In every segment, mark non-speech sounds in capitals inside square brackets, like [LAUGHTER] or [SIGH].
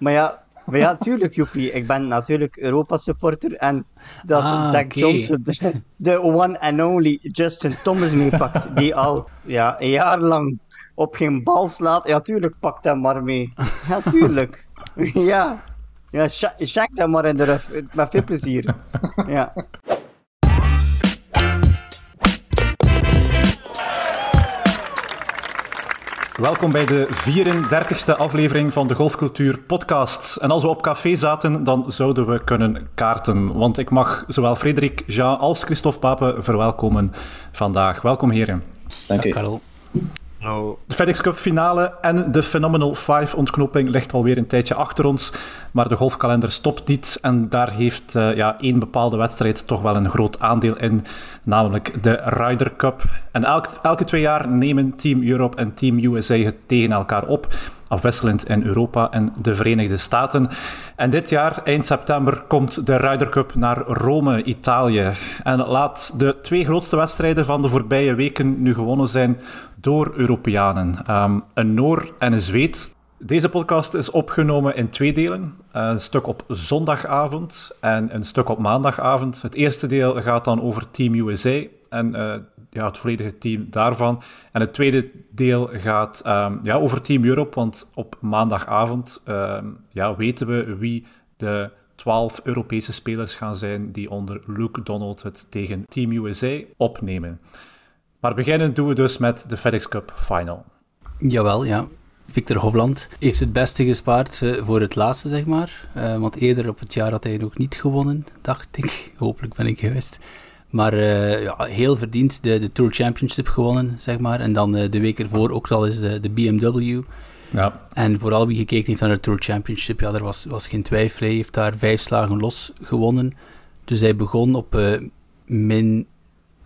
Maar ja, maar ja, tuurlijk, Joepie. Ik ben natuurlijk Europa-supporter. En dat Ah, Zach. Johnson de, de one and only Justin Thomas meepakt. Die al ja, een jaar lang op geen bal slaat. Ja, tuurlijk, pak hem maar mee. Ja, tuurlijk. Ja. Ja, shak hem maar in de rug. Met veel plezier. Ja. Welkom bij de 34e aflevering van de Golfcultuur Podcast. En als we op café zaten, dan zouden we kunnen kaarten. Want ik mag zowel Frederik Jean als Christophe Pape verwelkomen vandaag. Welkom, heren. Dank u. Karel. De FedEx Cup finale en de Phenomenal 5 ontknoping ligt alweer een tijdje achter ons. Maar de golfkalender stopt niet en daar heeft eh, ja, één bepaalde wedstrijd toch wel een groot aandeel in, namelijk de Ryder Cup. En elk, elke twee jaar nemen Team Europe en Team USA het tegen elkaar op, afwisselend in Europa en de Verenigde Staten. En dit jaar, eind september, komt de Ryder Cup naar Rome, Italië. En laat de twee grootste wedstrijden van de voorbije weken nu gewonnen zijn door Europeanen. Ehm, een Noor en een Zweed. Deze podcast is opgenomen in twee delen. Een stuk op zondagavond en een stuk op maandagavond. Het eerste deel gaat dan over Team USA en eh, ja, het volledige team daarvan. En het tweede deel gaat ehm, ja, over Team Europe, want op maandagavond ehm, ja, weten we wie de 12 Europese spelers gaan zijn die onder Luke Donald het tegen Team USA opnemen. Maar beginnen doen we dus met de FedEx Cup Final. Jawel, ja. Victor Hovland heeft het beste gespaard eh, voor het laatste, zeg maar. Eh, want eerder op het jaar had hij nog niet gewonnen, dacht ik. [LAUGHS] Hopelijk ben ik juist. Maar eh, ja, heel verdiend de, de Tour Championship gewonnen, zeg maar. En dan de week ervoor ook al eens de, de BMW. Ja, En vooral wie gekeken heeft naar de Tour Championship, ja, er was, was geen twijfel. Hij heeft daar vijf slagen los gewonnen. Dus hij begon op min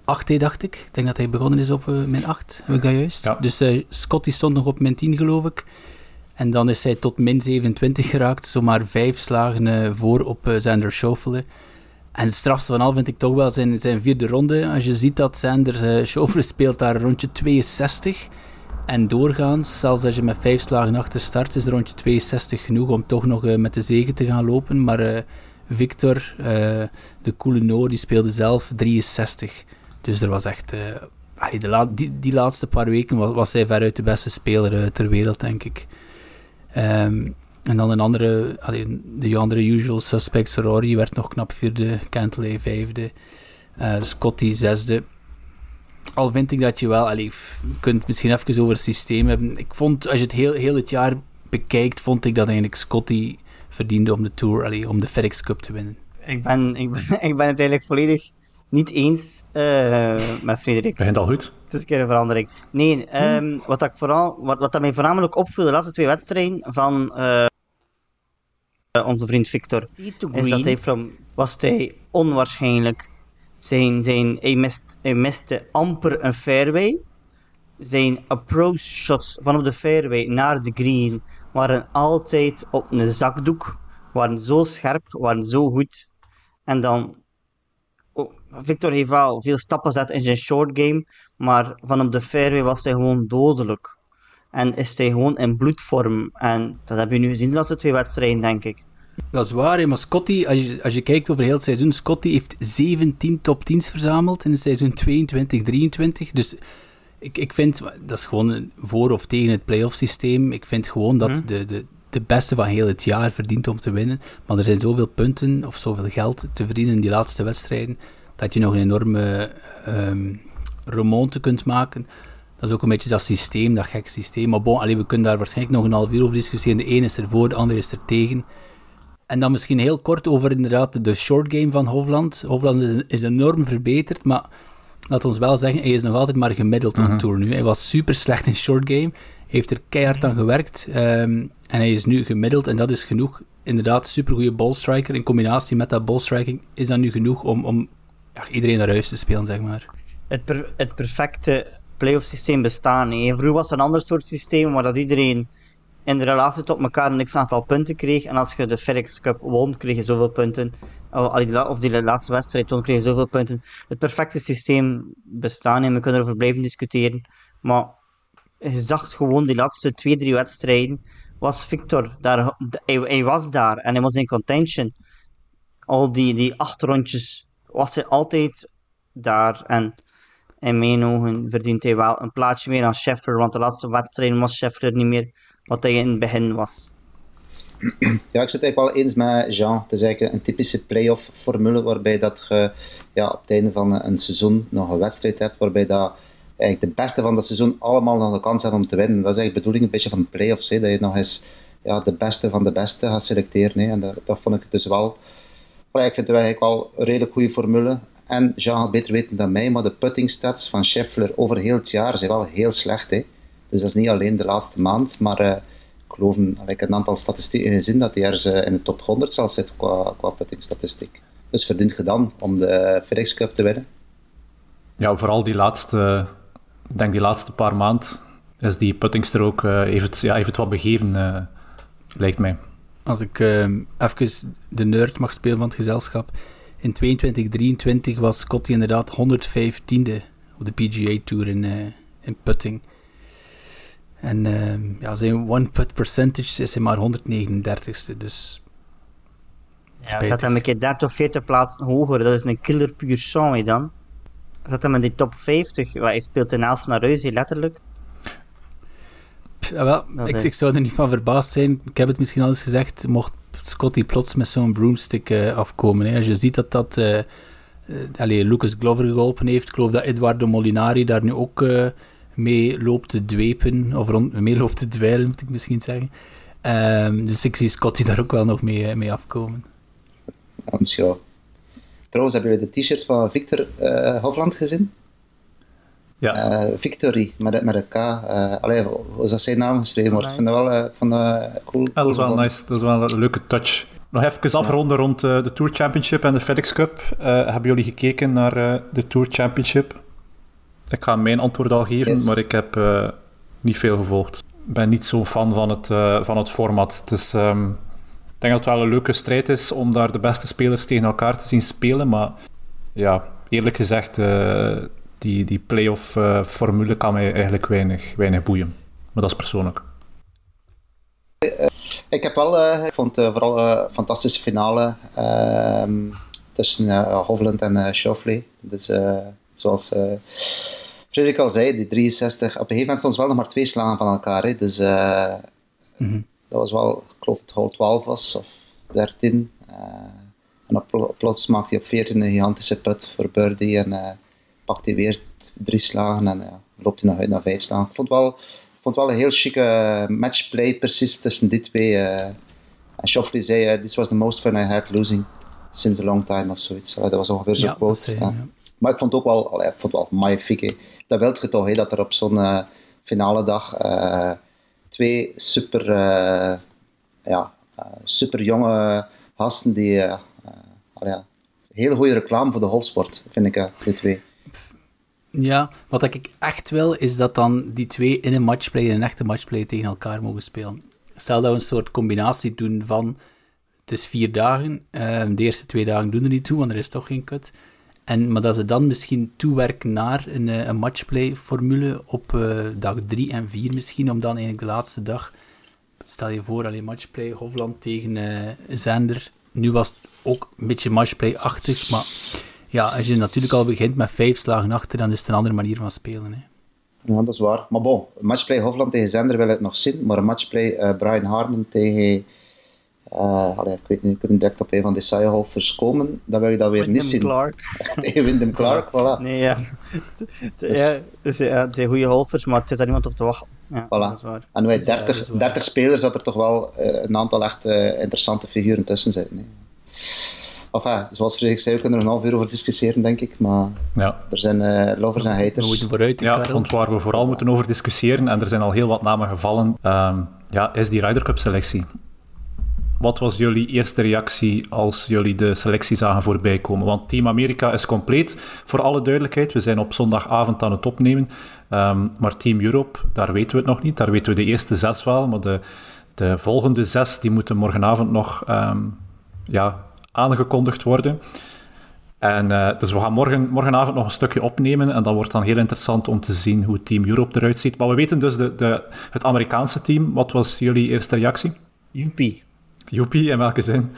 8, hè, dacht ik. Ik denk dat hij begonnen is op eh, min 8, heb ik dat juist? Ja. Dus eh Scotty stond nog op min 10, geloof ik. En dan is hij tot min 27 geraakt, zomaar vijf slagen eh, voor op Xander Schauffele. En het strafste van al vind ik toch wel zijn, zijn vierde ronde. Als je ziet dat Xander uh, Schauffele speelt daar rondje 62. En doorgaans, zelfs als je met vijf slagen achter start, is rondje 62 genoeg om toch nog met de zegen te gaan lopen. Maar Victor, de coole Noor, die speelde zelf 63. Dus er was echt... eh, de die, laatste paar weken was, was hij veruit de beste speler eh, ter wereld, denk ik. Ehm, en dan een andere, de andere usual suspects, Rory werd nog knap vierde, Cantley vijfde, eh, Scotty zesde. Al vind ik dat je wel, allee, je kunt misschien even over het systeem hebben. Ik vond, als je het heel, heel het jaar bekijkt, vond ik dat eigenlijk Scotty verdiende om de Tour, allee, om de FedEx Cup te winnen. Ik ben, ik ben, [LAUGHS] ik ben het eigenlijk volledig niet eens eh, met Frederik. begint al goed. Het is een keer een verandering. Nee, ehm, wat, ik vooral, wat, wat dat mij voornamelijk opviel de laatste twee wedstrijden van eh, eh, onze vriend Victor, is dat hij from, was hij onwaarschijnlijk. Zijn, zijn, hij, mist, hij miste amper een fairway. Zijn approach shots van op de fairway naar de green waren altijd op een zakdoek. Waren zo scherp, waren zo goed. En dan Victor heeft wel veel stappen gezet in zijn short game, maar van op de fairway was hij gewoon dodelijk. En is hij gewoon in bloedvorm. En dat heb je nu gezien de laatste twee wedstrijden, denk ik. Dat is waar, maar Scotty, als je, als je kijkt over heel het seizoen, Scotty heeft 17 top 10's verzameld in het seizoen 22-23. Dus ik, ik vind, dat is gewoon een voor of tegen het playoff systeem. Ik vind gewoon dat Mhm. de, de, de beste van heel het jaar verdient om te winnen. Maar er zijn zoveel punten of zoveel geld te verdienen in die laatste wedstrijden, dat je nog een enorme ehm remonte kunt maken. Dat is ook een beetje dat systeem, dat gek systeem. Maar bon, allee, we kunnen daar waarschijnlijk nog een half uur over discussiëren. De ene is er voor, de andere is er tegen. En dan misschien heel kort over inderdaad de short game van Hovland. Hovland is, is enorm verbeterd, maar laat ons wel zeggen, hij is nog altijd maar gemiddeld op Mhm. tour nu. Hij was super slecht in short game, heeft er keihard aan gewerkt ehm, en hij is nu gemiddeld en dat is genoeg. Inderdaad, supergoeie ballstriker in combinatie met dat ballstriking is dat nu genoeg om, om iedereen naar huis te spelen, zeg maar. Het, het perfecte playoff systeem bestaan. hè. Vroeger was het een ander soort systeem waar dat iedereen in de relatie tot elkaar een x aantal punten kreeg. En als je de FedEx Cup won, kreeg je zoveel punten. Of die, la- of die laatste wedstrijd won, kreeg je zoveel punten. Het perfecte systeem bestaan en we kunnen erover blijven discussiëren. Maar je zag gewoon die laatste twee, drie wedstrijden was Victor daar. Hij, hij, was daar en hij was in contention. Al die, die acht rondjes was hij altijd daar. En in mijn ogen verdient hij wel een plaatsje meer dan Scheffler, want de laatste wedstrijden was Scheffler niet meer wat hij in het begin was. Ja, ik zit eigenlijk wel eens met Jean. Het is eigenlijk een typische playoff formule waarbij dat je ja, op het einde van een seizoen nog een wedstrijd hebt waarbij dat eigenlijk de beste van dat seizoen allemaal nog de kans hebben om te winnen. Dat is eigenlijk de bedoeling een beetje van de playoffs, dat je nog eens ja, de beste van de beste gaat selecteren. Hè. En dat, dat vond ik dus wel... Well, ik vind het eigenlijk wel een redelijk goede formule. En Jean beter weten dan mij, maar de putting stats van Scheffler over heel het jaar zijn wel heel slecht. Hè. Dus dat is niet alleen de laatste maand, maar uh, ik geloof ik een aantal statistieken gezien dat hij ergens uh, in de top 100 zelfs zit qua, qua puttingstatistiek. Dus verdient gedaan om de FedEx Cup te winnen. Ja, vooral die laatste, denk die laatste paar maanden is die puttingstrook uh, heeft, het, ja, heeft wat begeven, uh, lijkt mij. Als ik uh, even de nerd mag spelen van het gezelschap. In 22, 23 was Scotty inderdaad 115e op de PGA Tour in, in putting. En uh, ja, zijn one-put percentage is hij maar 139ste, dus... Ja, zet hem een keer 30 of 40 plaatsen hoger, dat is een killer puur sang dan. Zet hem in die top 50, hij speelt in elf naar huis, letterlijk. Ja, wel, ik, ik, zou er niet van verbaasd zijn. Ik heb het misschien al eens gezegd, mocht Scotty plots met zo'n broomstick uh, afkomen. Hè. Als je ziet dat dat... Uh, uh, Lucas Glover geholpen heeft. Ik geloof dat Eduardo Molinari daar nu ook mee loopt te dwepen, of rond, mee loopt te dweilen, moet ik misschien zeggen. Um, dus ik zie Scotty daar ook wel nog mee, eh, mee afkomen. Ja, misschien Trouwens, hebben jullie de t-shirt van Victor uh, Hofland gezien? Ja. Uh, Victory, met, met een K. Uh, allee, hoe is dat zijn naam geschreven wordt? Ik vind dat wel van, cool. Ja, dat is wel nice. Dat is wel een leuke touch. Nog even afronden rond de Tour Championship en de FedEx Cup. hebben jullie gekeken naar de Tour Championship? Ik ga mijn antwoord al geven, maar ik heb uh, niet veel gevolgd. Ik ben niet zo fan van het, uh, van het format. Dus um, ik denk dat het wel een leuke strijd is om daar de beste spelers tegen elkaar te zien spelen. Maar ja, eerlijk gezegd, uh, die, die play-off formule kan mij eigenlijk weinig, weinig boeien. Maar dat is persoonlijk. Ik heb wel, ik vond het vooral een fantastische finale ehm, tussen Hovland en uh. Dus zoals Frederik al zei, die 63, op een gegeven moment stond wel nog maar twee slagen van elkaar. Hè. Dus uh, dat was wel, ik geloof het hole 12 was, of 13. Uh, eh, en op, plots maakte hij op 14 een gigantische put voor birdie en uh, pakt hij weer drie slagen en loopt hij nog uit naar vijf slagen. Ik vond wel, vond wel een heel chique matchplay precies tussen die twee. en Schoffley zei, this was the most fun I had losing since a long time of zoiets. dat was ongeveer zo'n ja, quote. Ja. Maar ik vond het ook wel, allee, ik vond wel magnifiek dat wil je toch, dat er op zo'n finale dag twee super, ja, super jonge gasten die ja, heel goede reclame voor de golfsport, vind ik, die twee. Ja, wat ik echt wil, is dat dan die twee in een matchplay, in een echte matchplay, tegen elkaar mogen spelen. Stel dat we een soort combinatie doen van, het is vier dagen, de eerste twee dagen doen er niet toe, want er is toch geen cut. En, maar dat ze dan misschien toewerken naar een, eh, een matchplay-formule op uh, dag 3 en 4 misschien, om dan eigenlijk de laatste dag... Stel je voor, alleen matchplay, Hofland tegen uh, Zender. Nu was het ook een beetje matchplay-achtig, maar ja, als je natuurlijk al begint met vijf slagen achter, dan is het een andere manier van spelen. Hè. Ja, dat is waar. Maar bon, matchplay Hofland tegen Zender wil ik nog zien, maar een matchplay uh, Brian Harmon tegen uh, allee, ik weet niet, kunnen direct op een van die saaie komen, dan wil je dat weer Windham niet zien. Clark. [LAUGHS] Tegen Windham Clark, [LAUGHS] voilà. Nee, ja. dus, ja, dus, ja, het zijn goede golfers, maar het zit daar niemand op te wachten. Ja, voilà. En wij 30, 30 spelers, dat er toch wel uh, een aantal echt uh, interessante figuren tussen zitten. Nee. Enfin, zoals Frederik zei, we kunnen er een half uur over discussiëren, denk ik. Maar ja. er zijn uh, lovers en haters. We moeten vooruit, Ja, want waar we vooral moeten over discussiëren, en er zijn al heel wat namen gevallen, um, ja, is die Ryder Cup selectie. Wat was jullie eerste reactie als jullie de selectie zagen voorbij komen? Want Team Amerika is compleet, voor alle duidelijkheid. We zijn op zondagavond aan het opnemen. Um, maar Team Europe, daar weten we het nog niet. Daar weten we de eerste zes wel, maar de, de volgende zes die moeten morgenavond nog um, ja, aangekondigd worden. En, uh, dus we gaan morgen, morgenavond nog een stukje opnemen en dat wordt dan heel interessant om te zien hoe Team Europe eruit ziet. Maar we weten dus de, de, het Amerikaanse team. Wat was jullie eerste reactie? Joepie. Joepie, in welke zin?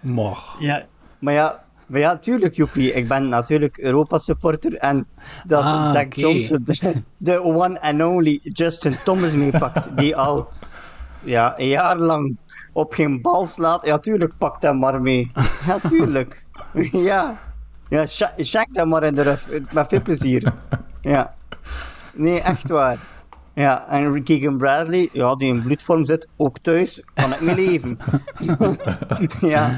Moch. Ja, maar ja, maar ja, tuurlijk, Joepie. Ik ben natuurlijk Europa-supporter en dat ah, Zach Johnson de, one and only Justin Thomas meepakt, die al ja, een jaar lang op geen bal slaat. Ja, tuurlijk, pakt hem maar mee. Ja, tuurlijk. [LAUGHS] ja. Ja, check dat maar in de rug. Met veel plezier. Ja. Nee, echt waar. Ja, en Keegan Bradley, ja, die in bloedvorm zit, ook thuis, kan ik niet leven. [LAUGHS] ja.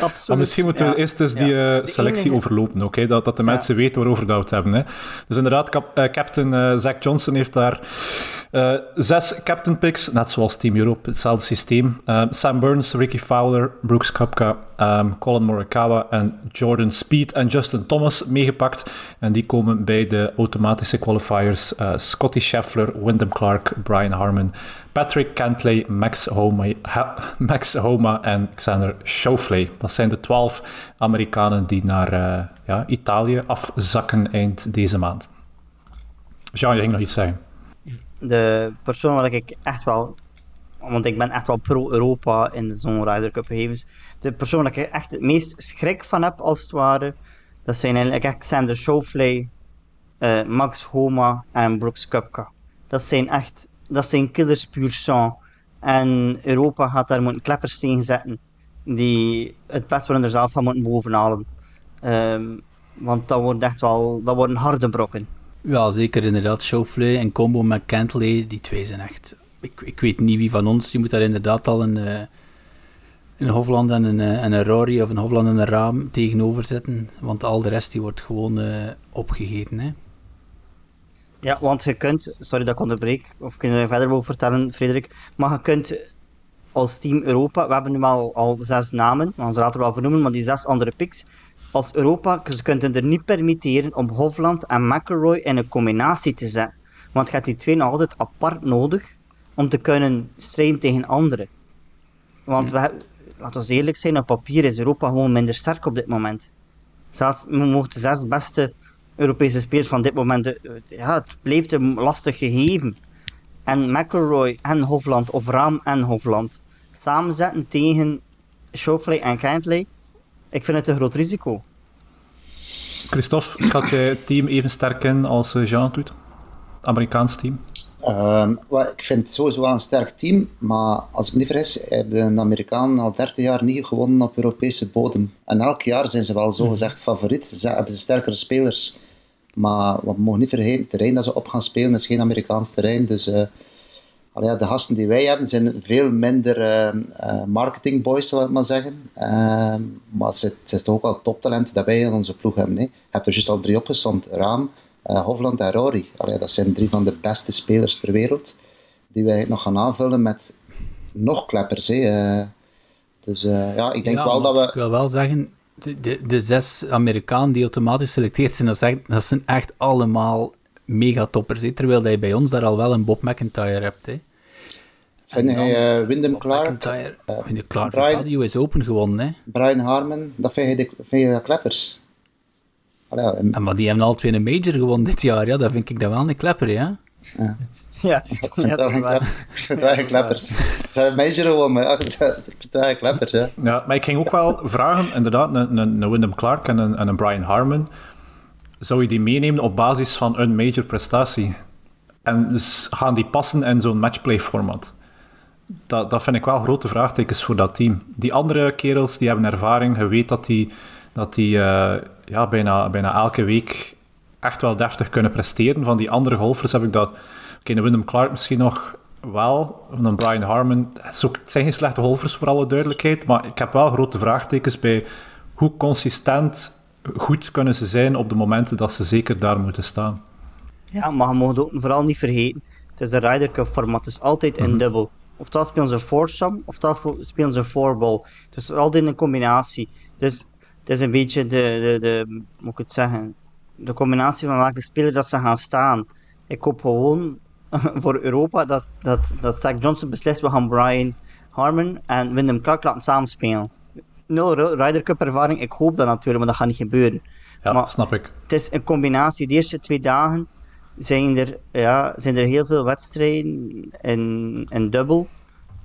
Absoluut. Maar misschien moeten we eerst eens die uh, selectie overlopen, dat, dat de mensen weten waarover dat we het hebben. Hè. Dus inderdaad, uh, captain uh, Zach Johnson heeft daar zes captain picks, net zoals Team Europe, hetzelfde systeem. Sam Burns, Ricky Fowler, Brooks Koepka, um, Colin Morikawa en Jordan Speed en Justin Thomas meegepakt. En die komen bij de automatische qualifiers Scotty Scheffler, Wyndham Clark, Brian Harmon, Patrick Cantley, Max Homa, Max Homa en Xander Schauffele. Dat zijn de twaalf Amerikanen die naar uh, ja, Italië afzakken eind deze maand. Jean, je ging nog iets zeggen. De persoon waar ik echt wel, want ik ben echt wel pro-Europa in zo'n Ryder Cup gegevens. De persoon waar ik echt het meest schrik van heb, als het ware, dat zijn eigenlijk Xander Schauffele, uh, Max Homa en Brooks Koepka. Dat zijn echt dat zijn killers puur sang. En Europa gaat daar moeten kleppers tegen zetten die het best wel er zelf van moeten bovenhalen. Um, want dat wordt echt wel, dat worden harde brokken. Ja, zeker inderdaad. Schauffele en combo met Kentley, die twee zijn echt... Ik, ik weet niet wie van ons, die moet daar inderdaad al een, uh, een Hofland en een, uh, en een Rory of een Hofland en een Raam tegenover zetten. Want al de rest die wordt gewoon uh, opgegeten. Hè. Ja, want je kunt, sorry dat ik onderbreek, of kun je verder over vertellen, Frederik, maar je kunt als Team Europa, we hebben nu al, al zes namen, we gaan ze later wel vernoemen, maar die zes andere picks, als Europa, ze kunnen er niet permitteren om Hofland en McElroy in een combinatie te zetten. Want je hebt die twee nog altijd apart nodig om te kunnen strijden tegen anderen. Want we, laten we eerlijk zijn, op papier is Europa gewoon minder sterk op dit moment. Zelfs, we mogen de zes beste Europese spelers van dit moment, eh, ja, het blijft een lastig gegeven. En McElroy en Hofland, of Raam en Hofland, samenzetten tegen Schauffele en Kentley, ik vind het een groot risico. Christophe, schat jij het team even sterk in als eh, Jean doet? Het Amerikaans team? Um, ik vind het sowieso wel een sterk team, maar als ik me niet vergis, hebben de Amerikanen al 30 jaar niet gewonnen op Europese bodem. En elk jaar zijn ze wel zogezegd favoriet. Ze hebben ze sterkere spelers. Maar we mogen niet vergeten, het terrein dat ze op gaan spelen is geen Amerikaans terrein. Dus uh, ja, de gasten die wij hebben zijn veel minder uh, uh, marketingboys, zal ik maar zeggen. Ehm, maar is toch ook wel toptalent dat wij in onze ploeg hebben. Hè. Je hebt er juist al drie opgezond. Raam, Hofland en Rory. Allee, dat zijn drie van de beste spelers ter wereld. Die wij nog gaan aanvullen met nog kleppers. Hè. dus ja, ik denk wel dat we... Ik wil wel zeggen, de, de, zes Amerikanen die automatisch selecteerd zijn, dat, zijn, dat zijn echt allemaal megatoppers. Terwijl je bij ons daar al wel een Bob McIntyre hebt. Hè. Vind je uh, Wyndham Clark? McIntyre, uh, Wyndham Clark Brian, de US Open gewonnen. Hè. Brian Harmon, dat vind je de, vind je de kleppers? Allee, en... maar die hebben al twee een major gewonnen dit jaar. Ja, dat vind ik dan wel een klepper, ja. ja. Ja, ik vind het wel geen kleppers. Ze zijn major gewoon, maar [LAUGHS] ik vind het wel kleppers, ja. Ja, maar ik ging ook wel vragen, inderdaad, een, een, een Wyndham Clark en een, en een Brian Harmon, zou je die meenemen op basis van een major prestatie? En dus gaan die passen in zo'n matchplay-format? Dat, dat vind ik wel grote vraagtekens voor dat team. Die andere kerels, die hebben ervaring. Je weet dat die, dat die uh, ja, bijna, bijna elke week echt wel deftig kunnen presteren. Van die andere golfers heb ik dat Okay, Wyndham Clark misschien nog wel. dan Brian Harmon. Het zijn geen slechte golfers, voor alle duidelijkheid. Maar ik heb wel grote vraagtekens bij hoe consistent goed kunnen ze zijn op de momenten dat ze zeker daar moeten staan. Ja, maar je mag het ook vooral niet vergeten. Het is een Ryder Cup format, het is altijd een mm -hmm. dubbel. Oftewel spelen ze foursome, oftewel spelen ze fourball. Dus altijd een combinatie. Dus het is een beetje de, de, de, moet ik het zeggen, de combinatie van welke speler dat ze gaan staan. Ik hoop gewoon [LAUGHS] voor Europa dat, dat, dat Zach Johnson beslist, we gaan Brian Harmon en Wyndham Clark laten samenspelen. nul Ryder Cup ervaring. Ik hoop dat natuurlijk, maar dat gaat niet gebeuren. Ja, maar snap ik. Het is een combinatie. De eerste twee dagen zijn er, ja, zijn er heel veel wedstrijden in, in dubbel.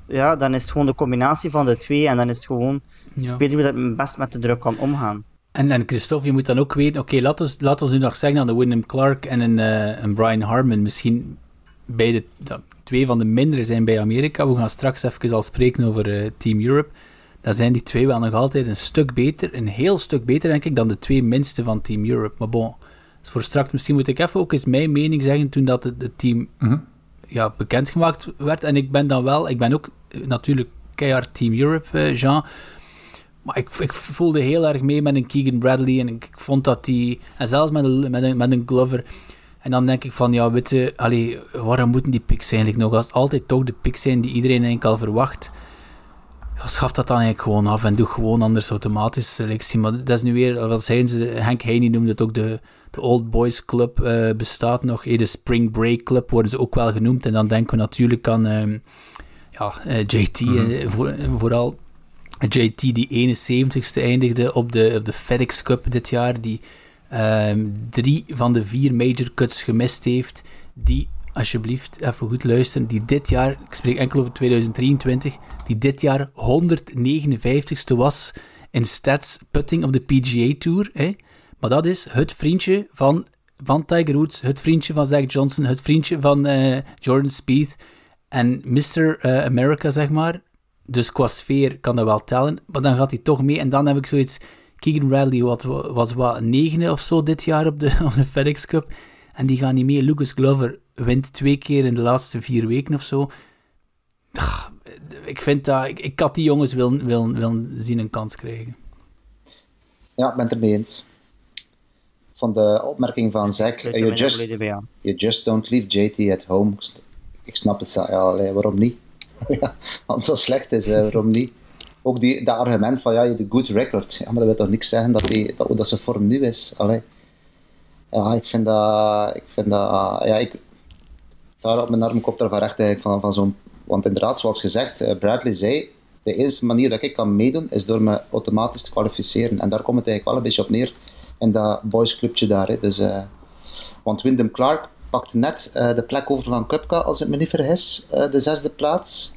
Ja, dan is het gewoon de combinatie van de twee en dan is het gewoon ja. spelen we dat best met de druk kan omgaan. En, en Christophe, je moet dan ook weten, oké, laat, ons, laat ons nu nog zeggen aan de Wyndham Clark en een, uh, een Brian Harmon misschien bij de, twee van de mindere zijn bij Amerika. We gaan straks even al spreken over uh, Team Europe. Dan zijn die twee wel nog altijd een stuk beter, een heel stuk beter denk ik, dan de twee minste van Team Europe. Maar bon, dus voor straks misschien moet ik even ook eens mijn mening zeggen toen dat het, team mm ja, bekendgemaakt werd. En ik ben dan wel, ik ben ook uh, natuurlijk keihard Team Europe, Jean. Maar ik, ik voelde heel erg mee met een Keegan Bradley. En ik, vond dat die. En zelfs met een, met een, met een Glover. En dan denk ik van, ja, weet je, allee, waarom moeten die picks eigenlijk nog? Als het altijd toch de picks zijn die iedereen eigenlijk al verwacht. Ja, schaf dat dan eigenlijk gewoon af en doe gewoon anders automatisch selectie. Maar dat is nu weer, wat zijn ze? Henk Heine noemde het ook de, de Old Boys Club uh, bestaat nog. de Spring Break Club worden ze ook wel genoemd. En dan denken we natuurlijk aan uh, ja, uh, eh, JT mm -hmm. voor, vooral. JT die 71ste eindigde op de, op de FedEx Cup dit jaar, die um, drie van de vier major cuts gemist heeft, die, alsjeblieft, even goed luisteren, die dit jaar, ik spreek enkel over 2023, die dit jaar 159ste was in stats putting op de PGA Tour. Hè? Maar dat is het vriendje van, van Tiger Woods, het vriendje van Zach Johnson, het vriendje van uh, Jordan Spieth en Mr. Uh, America, zeg maar, dus qua sfeer kan dat wel tellen, maar dan gaat hij toch mee. En dan heb ik zoiets... Keegan Bradley wat, was wat negende of zo dit jaar op de, [LAUGHS] op de FedEx Cup. En die gaan niet mee. Lucas Glover wint twee keer in de laatste vier weken of zo. ik vind dat... Ik, ik had die jongens willen wil, wil zien een kans krijgen. Ja, ik ben het ermee eens. Van de opmerking van Zack, you just, you just don't leave JT at home. Ik snap het, ja, waarom niet? [LAUGHS] als het zo slecht is, waarom niet? Ook die, dat argument van ja, de good record. Ja, maar dat wil toch niks zeggen dat, die, dat, dat zijn vorm nu is. Allee. Ja, ik vind dat. Ik vind dat ja, ik, daar op mijn arm kop ervan recht eigenlijk van, van zo'n. Want inderdaad, zoals gezegd, eh, Bradley zei. De enige manier dat ik kan meedoen is door me automatisch te kwalificeren. En daar komt het eigenlijk wel een beetje op neer in dat boysclubje daar. Hè. Dus, uh, want Wyndham Clark pakte net uh, de plek over van Kupka, als ik me niet vergis, de zesde plaats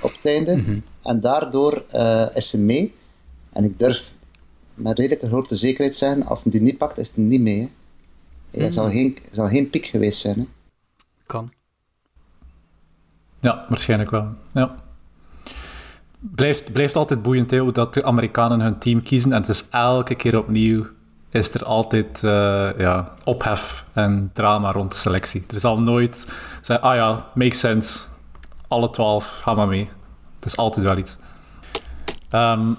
op het einde. -hmm. En daardoor uh, is ze mee. En ik durf met redelijke grote zekerheid zeggen, als hij die niet pakt, is hij niet mee. Hè. Het zal, geen, zal geen piek geweest zijn. Hè. Kan. Ja, waarschijnlijk wel. Ja. Blijft, blijft altijd boeiend hè, dat de Amerikanen hun team kiezen en het is elke keer opnieuw is er altijd uh, ja, ophef en drama rond de selectie. Er zal nooit zijn, ah ja, makes sense, alle twaalf, ga maar mee. Het is altijd wel iets. Um,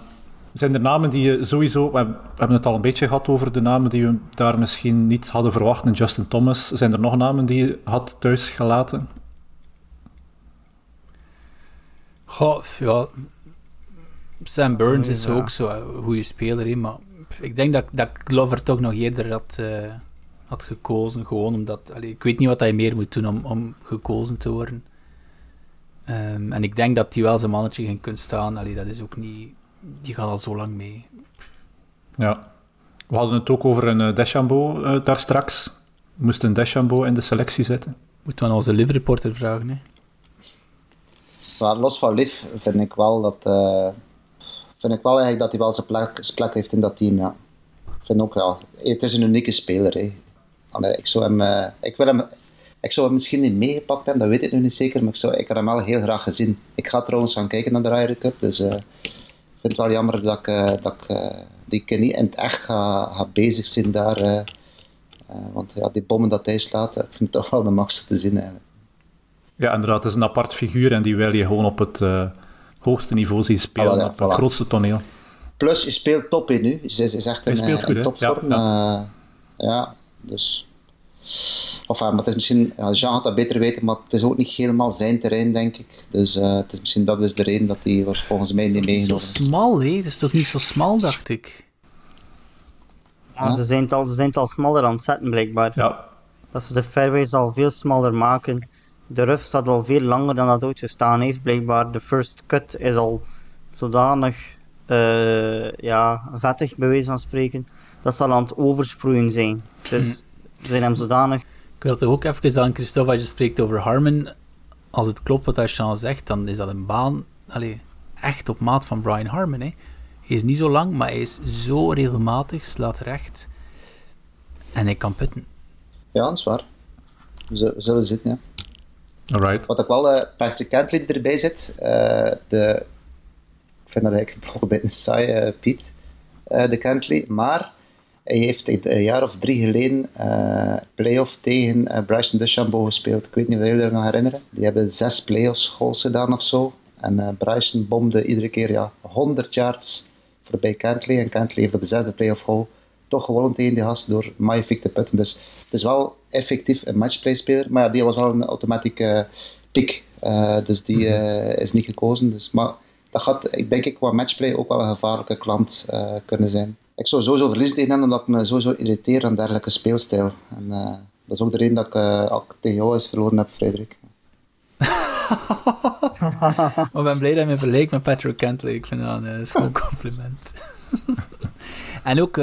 zijn er namen die je sowieso... We hebben het al een beetje gehad over de namen die we daar misschien niet hadden verwacht. En Justin Thomas. Zijn er nog namen die je had thuisgelaten? Goh, ja... Sam Burns is ook zo'n goede speler, hè, maar ik denk dat, dat Glover toch nog eerder had, uh, had gekozen. Gewoon omdat... Allee, ik weet niet wat hij meer moet doen om, om gekozen te worden. Um, en ik denk dat hij wel zijn mannetje ging kunnen staan. Allee, dat is ook niet... Die gaat al zo lang mee. Ja. We hadden het ook over een uh, Deschambault uh, daar straks. Moest een Deschambault in de selectie zitten? Moeten we aan onze live reporter vragen, hè? Maar los van Liv vind ik wel dat vind ik wel eigenlijk dat hij wel zijn plek, zijn plek heeft in dat team. Ja. Ik vind ook wel. Het is een unieke speler. Hè. Allee, ik, zou hem, uh, ik, wil hem, ik zou hem misschien niet meegepakt hebben, dat weet ik nu niet zeker. Maar ik, zou, ik had hem wel heel graag gezien. Ik ga trouwens gaan kijken naar de Ryder Cup. Dus uh, ik vind het wel jammer dat ik, uh, dat ik die keer niet in het echt ga, ga bezig zijn daar. want ja, die bommen dat hij slaat, ik vind het toch wel de max te zien eigenlijk. Ja, inderdaad. Het is een apart figuur en die wil je gewoon op het hoogste niveau zien spelen ah, op het grootste toneel. Plus, je speelt top in nu. Ze is, echt een, speelt goed, topvorm. Ja, ja. ja, dus... Of, maar het is misschien... Ja, Jean had dat beter weten, maar het is ook niet helemaal zijn terrein, denk ik. Dus uh, het is misschien dat is de reden dat hij volgens mij niet meegenomen is. zo smal, hè? Het is toch niet zo smal, dacht ik? Ja, Ze, zijn het al, ze zijn het al smaller aan het zetten, blijkbaar. Ja. Dat ze de fairways al veel smaller maken de ruf staat al veel langer dan dat ooit gestaan heeft. Blijkbaar de first cut is al zodanig uh, ja, vettig, bij wijze van spreken. Dat zal aan het oversproeien zijn. Dus ze zijn hem zodanig... Ik wil toch ook even aan Christophe, als je spreekt over Harmon, als het klopt wat Jean zegt, dan is dat een baan allez, echt op maat van Brian Harmon. Hè. Hij is niet zo lang, maar hij is zo regelmatig, slaat recht. En hij kan putten. Ja, dat is waar. We zullen zitten, ja. Alright. Wat ik wel, uh, Patrick Cantley erbij zit, uh, de, ik vind dat eigenlijk een [LAUGHS] beetje saai, uh, Piet, de Cantley, maar hij heeft een jaar of drie geleden uh, playoff tegen Bryson DeChambeau gespeeld. Ik weet niet of jullie er nog herinneren. Die hebben zes playoffs goals gedaan of zo. En Bryson bomde iedere keer ja, 100 yards voorbij Cantley. En Cantley heeft op de zesde playoff goal toch gewonnen tegen die gast door Magnifique te putten. Dus het is wel effectief een matchplay-speler. Maar ja, die was wel een automatieke uh, pick. Uh, dus die uh, is niet gekozen. Dus, maar dat gaat, denk ik, qua matchplay ook wel een gevaarlijke klant kunnen zijn. Ik zou sowieso verliezen tegen hem, omdat ik me sowieso irriteer aan dergelijke speelstijl. En dat is ook de reden dat ik, uh, tegen jou eens verloren heb, Frederik. [LAUGHS] ik ben blij dat je me verleek met Patrick Kentley. Ik vind dat een schoon compliment. [LAUGHS] En ook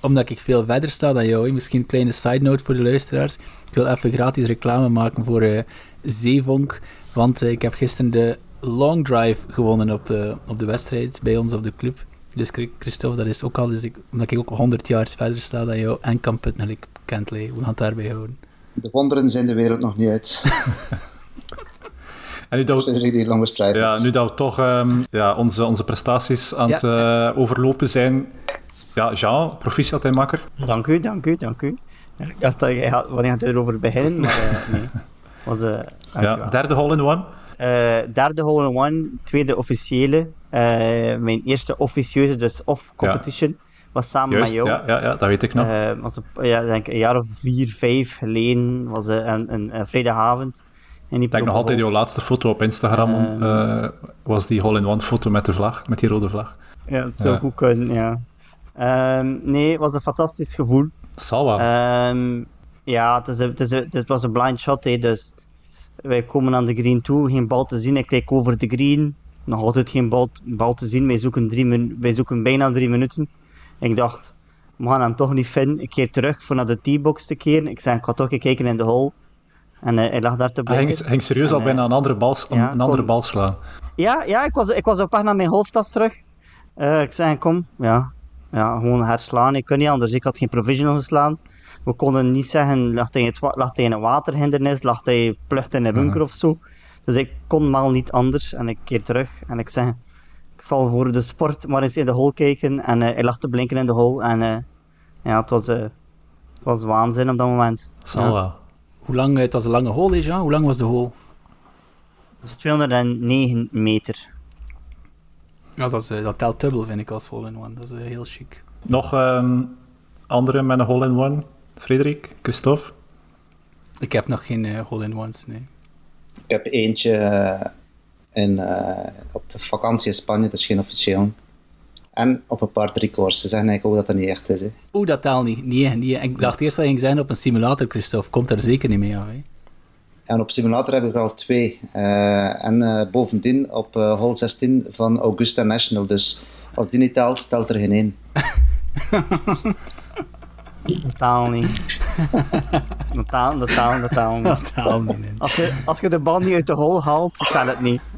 omdat ik veel verder sta dan jou, misschien een kleine side note voor de luisteraars. Ik wil even gratis reclame maken voor uh, Zeevonk. Want ik heb gisteren de long drive gewonnen op, op de wedstrijd bij ons op de club. Dus Christophe, dat is ook al, dus ik, omdat ik ook 100 jaar verder sta dan jou en kan putten, ik Kentley. We gaan het daarbij houden. De wonderen zijn de wereld nog niet uit. [LAUGHS] En nu dat we, die lange strijd ja, nu dat we toch um, ja, onze, onze prestaties aan ja. het uh, overlopen zijn, ja, Jean, proficiat en makker. Dank u, dank u, dank u. ik dacht dat je had, wanneer gaat erover beginnen, maar uh, nee. [LAUGHS] Was, uh, ja, derde hole-in-one? Uh, derde hole-in-one, tweede officiële. mijn eerste officieuze, dus off-competition, ja. was samen Juist, met jou. Ja, ja, ja, dat weet ik nog. was op, ja, denk een jaar of vier, vijf geleden, was een, een, een vrijdagavond. Ik denk nog altijd jouw laatste foto op Instagram, was die hole-in-one foto met de vlag, met die rode vlag. Ja, het zou goed kunnen, ja. Um, nee, het was een fantastisch gevoel. Zal wel. Um, ja, het, is het, is het, was een blind shot, hè, dus wij komen aan de green toe, geen bal te zien. Ik kijk over de green, nog altijd geen bal, bal te zien. Wij zoeken, drie wij zoeken bijna drie minuten. Ik dacht, we gaan hem toch niet vinden. Ik keer terug voor naar de T-box te keren. Ik zei, ik ga toch even kijken in de hole. En uh, hij lag daar te blijven. Hij ging, serieus en, al bijna een andere bal, ja, een andere bal slaan. Ja, ja ik, was, ik was op weg naar mijn hoofdtas terug. Uh, ik zei, kom, ja, ja, gewoon herslaan. Ik kon niet anders. Ik had geen provisional geslaan. We konden niet zeggen, lag hij in een waterhindernis, lag hij plucht in een bunker uh of zo. Dus ik kon maar niet anders. En ik keer terug en ik zeg, ik zal voor de sport maar eens in de hole kijken. En uh, hij lag te blinken in de hole. En uh, ja, het was, het was waanzin op dat moment. Zal ja. wel. Hoe lang, het was een lange hole, Jean? Hoe lang was de hole? Dat is 209 meter. Ja, dat, is, eh, dat telt dubbel, vind ik, als hole-in-one. Dat is uh, heel chic. Nog um, andere met een hole-in-one? Frederik, Christophe? Ik heb nog geen uh, hole-in-ones, nee. Ik heb eentje in, op de vakantie in Spanje, dat is geen officieel. En op een paar drie courses. Ze zeggen eigenlijk ook dat dat niet echt is. Hè. Oeh, dat telt niet. Nee, nee. Ik dacht eerst dat je ging zijn op een simulator, Christophe. Komt er zeker niet mee af, hè? En op simulator heb ik er al twee. Uh, en uh, bovendien op uh, hole 16 van Augusta National. Dus als die niet telt, telt er geen één. [LAUGHS] Totaal niet. [LAUGHS] Totaal, totaal, totaal niet. Totaal niet. Als je, als je de bal niet uit de hole haalt, telt het niet. [LAUGHS]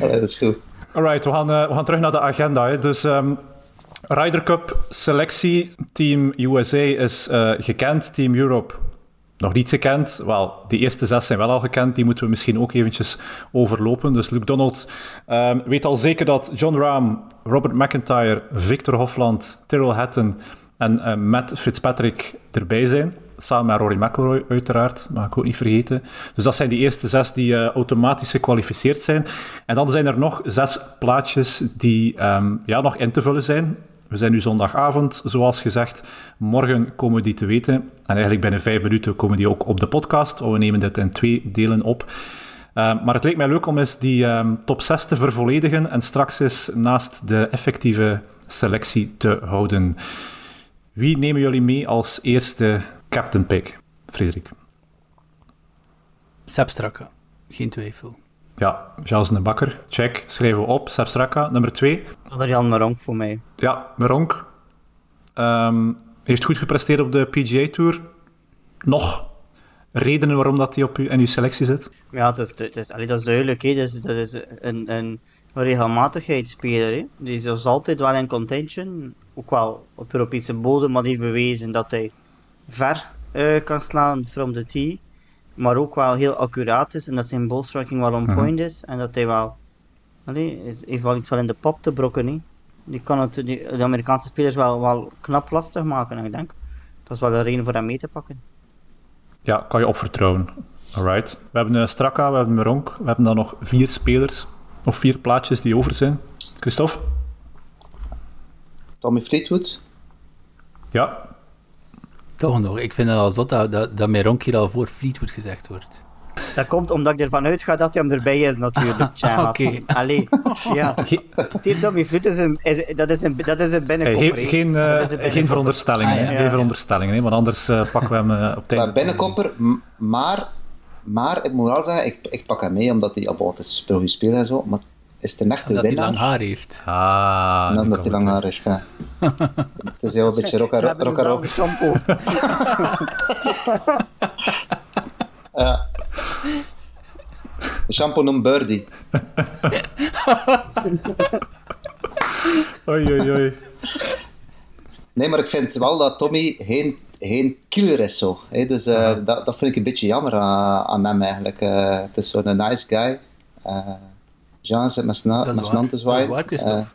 Allee, dat is goed. Alright, we gaan, we gaan terug naar de agenda. Hè. Dus um, Ryder Cup selectie. Team USA is uh, gekend. Team Europe nog niet gekend. Wel, die eerste zes zijn wel al gekend. Die moeten we misschien ook eventjes overlopen. Dus Luke Donald um, weet al zeker dat John Rahm, Robert McIntyre, Victor Hofland, Tyrrell Hatton en uh, Matt Fitzpatrick erbij zijn. Samen met Rory McIlroy uiteraard, mag ik ook niet vergeten. Dus dat zijn die eerste zes die uh, automatisch gekwalificeerd zijn. En dan zijn er nog zes plaatjes die um, ja, nog in te vullen zijn. We zijn nu zondagavond, zoals gezegd. Morgen komen die te weten. En eigenlijk binnen vijf minuten komen die ook op de podcast. We nemen dit in twee delen op. Uh, maar het leek mij leuk om eens die um, top 6 te vervolledigen en straks eens naast de effectieve selectie te houden. Wie nemen jullie mee als eerste captain pick, Frederik? Sepp Strakke, geen twijfel. Ja, Charles de Bakker, check. Schrijven we op. Straka, nummer 2. Adrian Meronk voor mij. Ja, Meronk. Um, heeft goed gepresteerd op de PGA Tour. Nog redenen waarom dat hij op u, in uw selectie zit? Ja, dat is, dat is, allee, dat is duidelijk. Hè. Dat is, dat is een, een regelmatigheidsspeler. Hè. Die is altijd wel in contention. Ook wel op Europese bodem, maar die heeft bewezen dat hij ver uh, kan slaan from the tee. Maar ook wel heel accuraat is en dat zijn ballstriking wel on mhm. point is. En dat hij wel. Allee, is, heeft wel iets wel in de pop te brokken. Hè. Die kan het, die, de Amerikaanse spelers wel, wel knap lastig maken. En ik denk dat is wel de reden voor hem mee te pakken. Ja, kan je opvertrouwen. Alright. We hebben uh, Straka, we hebben Meronk, we hebben dan nog vier spelers. Of vier plaatjes die over zijn. Christophe? Tommy Fleetwood? Ja. Toch nog. Ik vind het al zot dat, dat, dat Meronk hier al voor Fleetwood gezegd wordt. Dat komt omdat ik ervan uitga dat hij hem erbij is, natuurlijk. [LAUGHS] Tja, Oké. Allee, ja. [LAUGHS] Team Tommy Fleet is een, is, dat, is een, dat is een binnenkopper. geen, uh, geen veronderstellingen, ah, ja. geen veronderstellingen, hè, want anders uh, pakken we hem uh, op tijd. Binnenkopper, maar, maar ik moet wel zeggen, ik, ik pak hem mee omdat hij, het is speler en zo, maar is het een echte winnaar? Omdat hij lang haar heeft. Ah, en omdat hij lang haar heeft, ja. [LAUGHS] Het is heel een beetje rock shampoo. [LAUGHS] ja. De shampoo noemt Birdie. [LAUGHS] oei, oei, oei. Nee, maar ik vind wel dat Tommy geen, geen killer is zo. Hey, dus uh, dat, dat vind ik een beetje jammer aan, aan hem eigenlijk. Uh, het is zo'n nice guy. Uh, Jean zit met zijn hand te zwaaien. Dat is waar,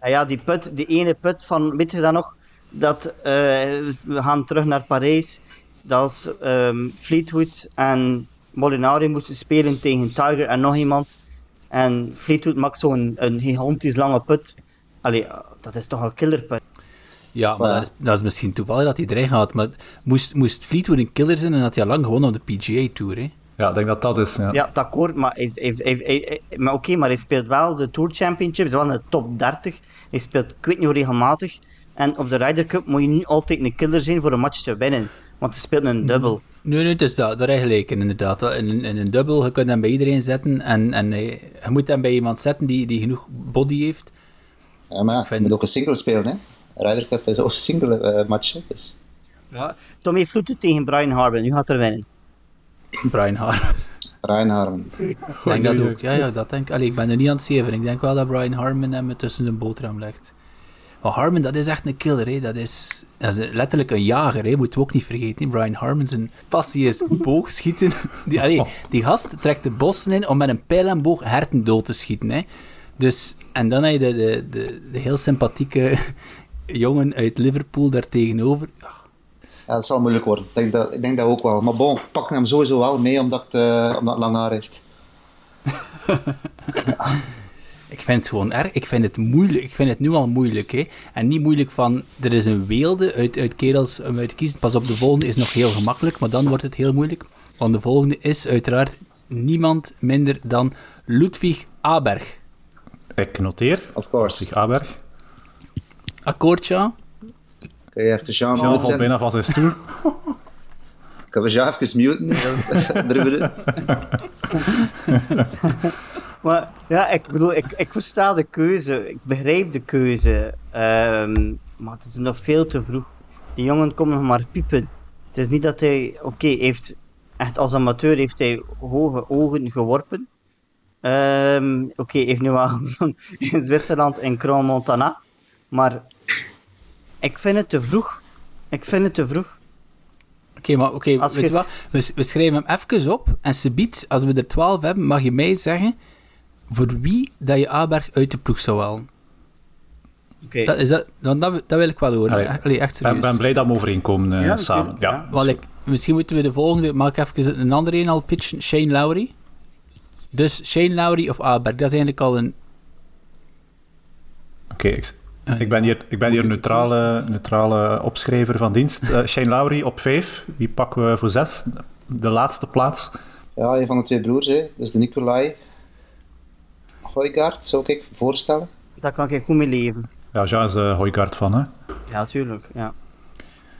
ja, ja, die put, die ene put van, weet je dat nog? Dat, we gaan terug naar Parijs. Dat is um, Fleetwood en Molinari moesten spelen tegen Tiger en nog iemand. En Fleetwood maakt zo'n een gigantisch lange put. Allee, dat is toch een killerput. Ja, maar dat is, dat is, misschien toevallig dat hij erin gaat. Maar moest, moest Fleetwood een killer zijn en had hij al lang gewonnen op de PGA Tour, hè? Ja, ik denk dat dat is. Ja, ja dat akkoord, maar, hij, maar oké, maar hij speelt wel de Tour Championship, is wel in de top 30. Hij speelt, ik weet niet hoe regelmatig. En op de Ryder Cup moet je niet altijd een killer zijn voor een match te winnen. Want hij speelt een dubbel. Nee, nee, het is dat, daar gelijk inderdaad. In, in een dubbel, je kunt hem bij iedereen zetten en, en je moet hem bij iemand zetten die, die genoeg body heeft. Ja, maar je moet ook een single spelen, hè. Ryder Cup is ook een single uh, match, dus. Ja, Tommy Vloeten tegen Brian Harman, nu gaat er winnen. Brian Harman. Brian Harman. Ik denk dat ook, ja, ja dat denk ik. Allee, ik ben er niet aan het zeven. Ik denk wel dat Brian Harman hem tussen de boterham legt. Maar Harmon, dat is echt een killer. Hè. Dat, is, dat is letterlijk een jager, hè. moeten we ook niet vergeten. Brian Harmon, zijn passie is boogschieten. [LAUGHS] Die, allee, die gast trekt de bossen in om met een pijl en boog herten dood te schieten. Hè. Dus, en dan heb je de, de, de, de heel sympathieke [LAUGHS] jongen uit Liverpool daar tegenover. Ja. Ja, dat zal moeilijk worden. Ik denk dat, ik denk dat ook wel. Maar bon, pak hem sowieso wel mee omdat, uh, omdat lang haar heeft. [LAUGHS] Ik vind het gewoon erg. Ik vind het moeilijk. Ik vind het nu al moeilijk. Hè. En niet moeilijk van, er is een weelde uit, uit kerels om uit te kiezen. Pas op, de volgende is nog heel gemakkelijk, maar dan wordt het heel moeilijk. Want de volgende is uiteraard niemand minder dan Ludwig Aberg. Ik noteer. Of course. Ludwig Aberg. Akkoord, Jean? Kun je even Jean Jean valt bijna van zijn stoel. [LAUGHS] Kunnen we Jean even muten? [LAUGHS] [LAUGHS] Maar ja, ik bedoel, ik, ik versta de keuze. Ik begrijp de keuze. Ehm, maar het is nog veel te vroeg. Die jongen komt nog maar piepen. Het is niet dat hij... Oké, heeft echt als amateur heeft hij hoge ogen geworpen. Um, Oké, okay, heeft nu wel in Zwitserland in Croix Montana. Maar ik vind het te vroeg. Ik vind het te vroeg. Oké, maar oké, weet je wat? We, we, schrijven hem even op. En ze biedt, als we er 12 hebben, mag je mij zeggen voor wie dat je Aberg uit de ploeg zou halen. Okay. Dat, is dat, dat, dat, wil ik wel horen. Allee, echt serieus. Ik ben, ben, blij dat we overeenkomen uh, ja, samen. Ja. ja. ik, misschien moeten we de volgende... Mag ik even een andere een al pitchen? Shane Lowry. Dus Shane Lowry of Aberg, dat is eigenlijk al een... Oké, ik, ik, ben hier, ik ben hier neutrale, neutrale opschrijver van dienst. Uh, Shane Lowry op 5. Wie pakken we voor 6? De laatste plaats. Ja, een van de twee broers, hè. dus de Nicolai. Hooigaard, zou ik voorstellen. Daar kan ik goed mee leven. Ja, Jean is de Hooigaard van, hè? Ja, tuurlijk, ja.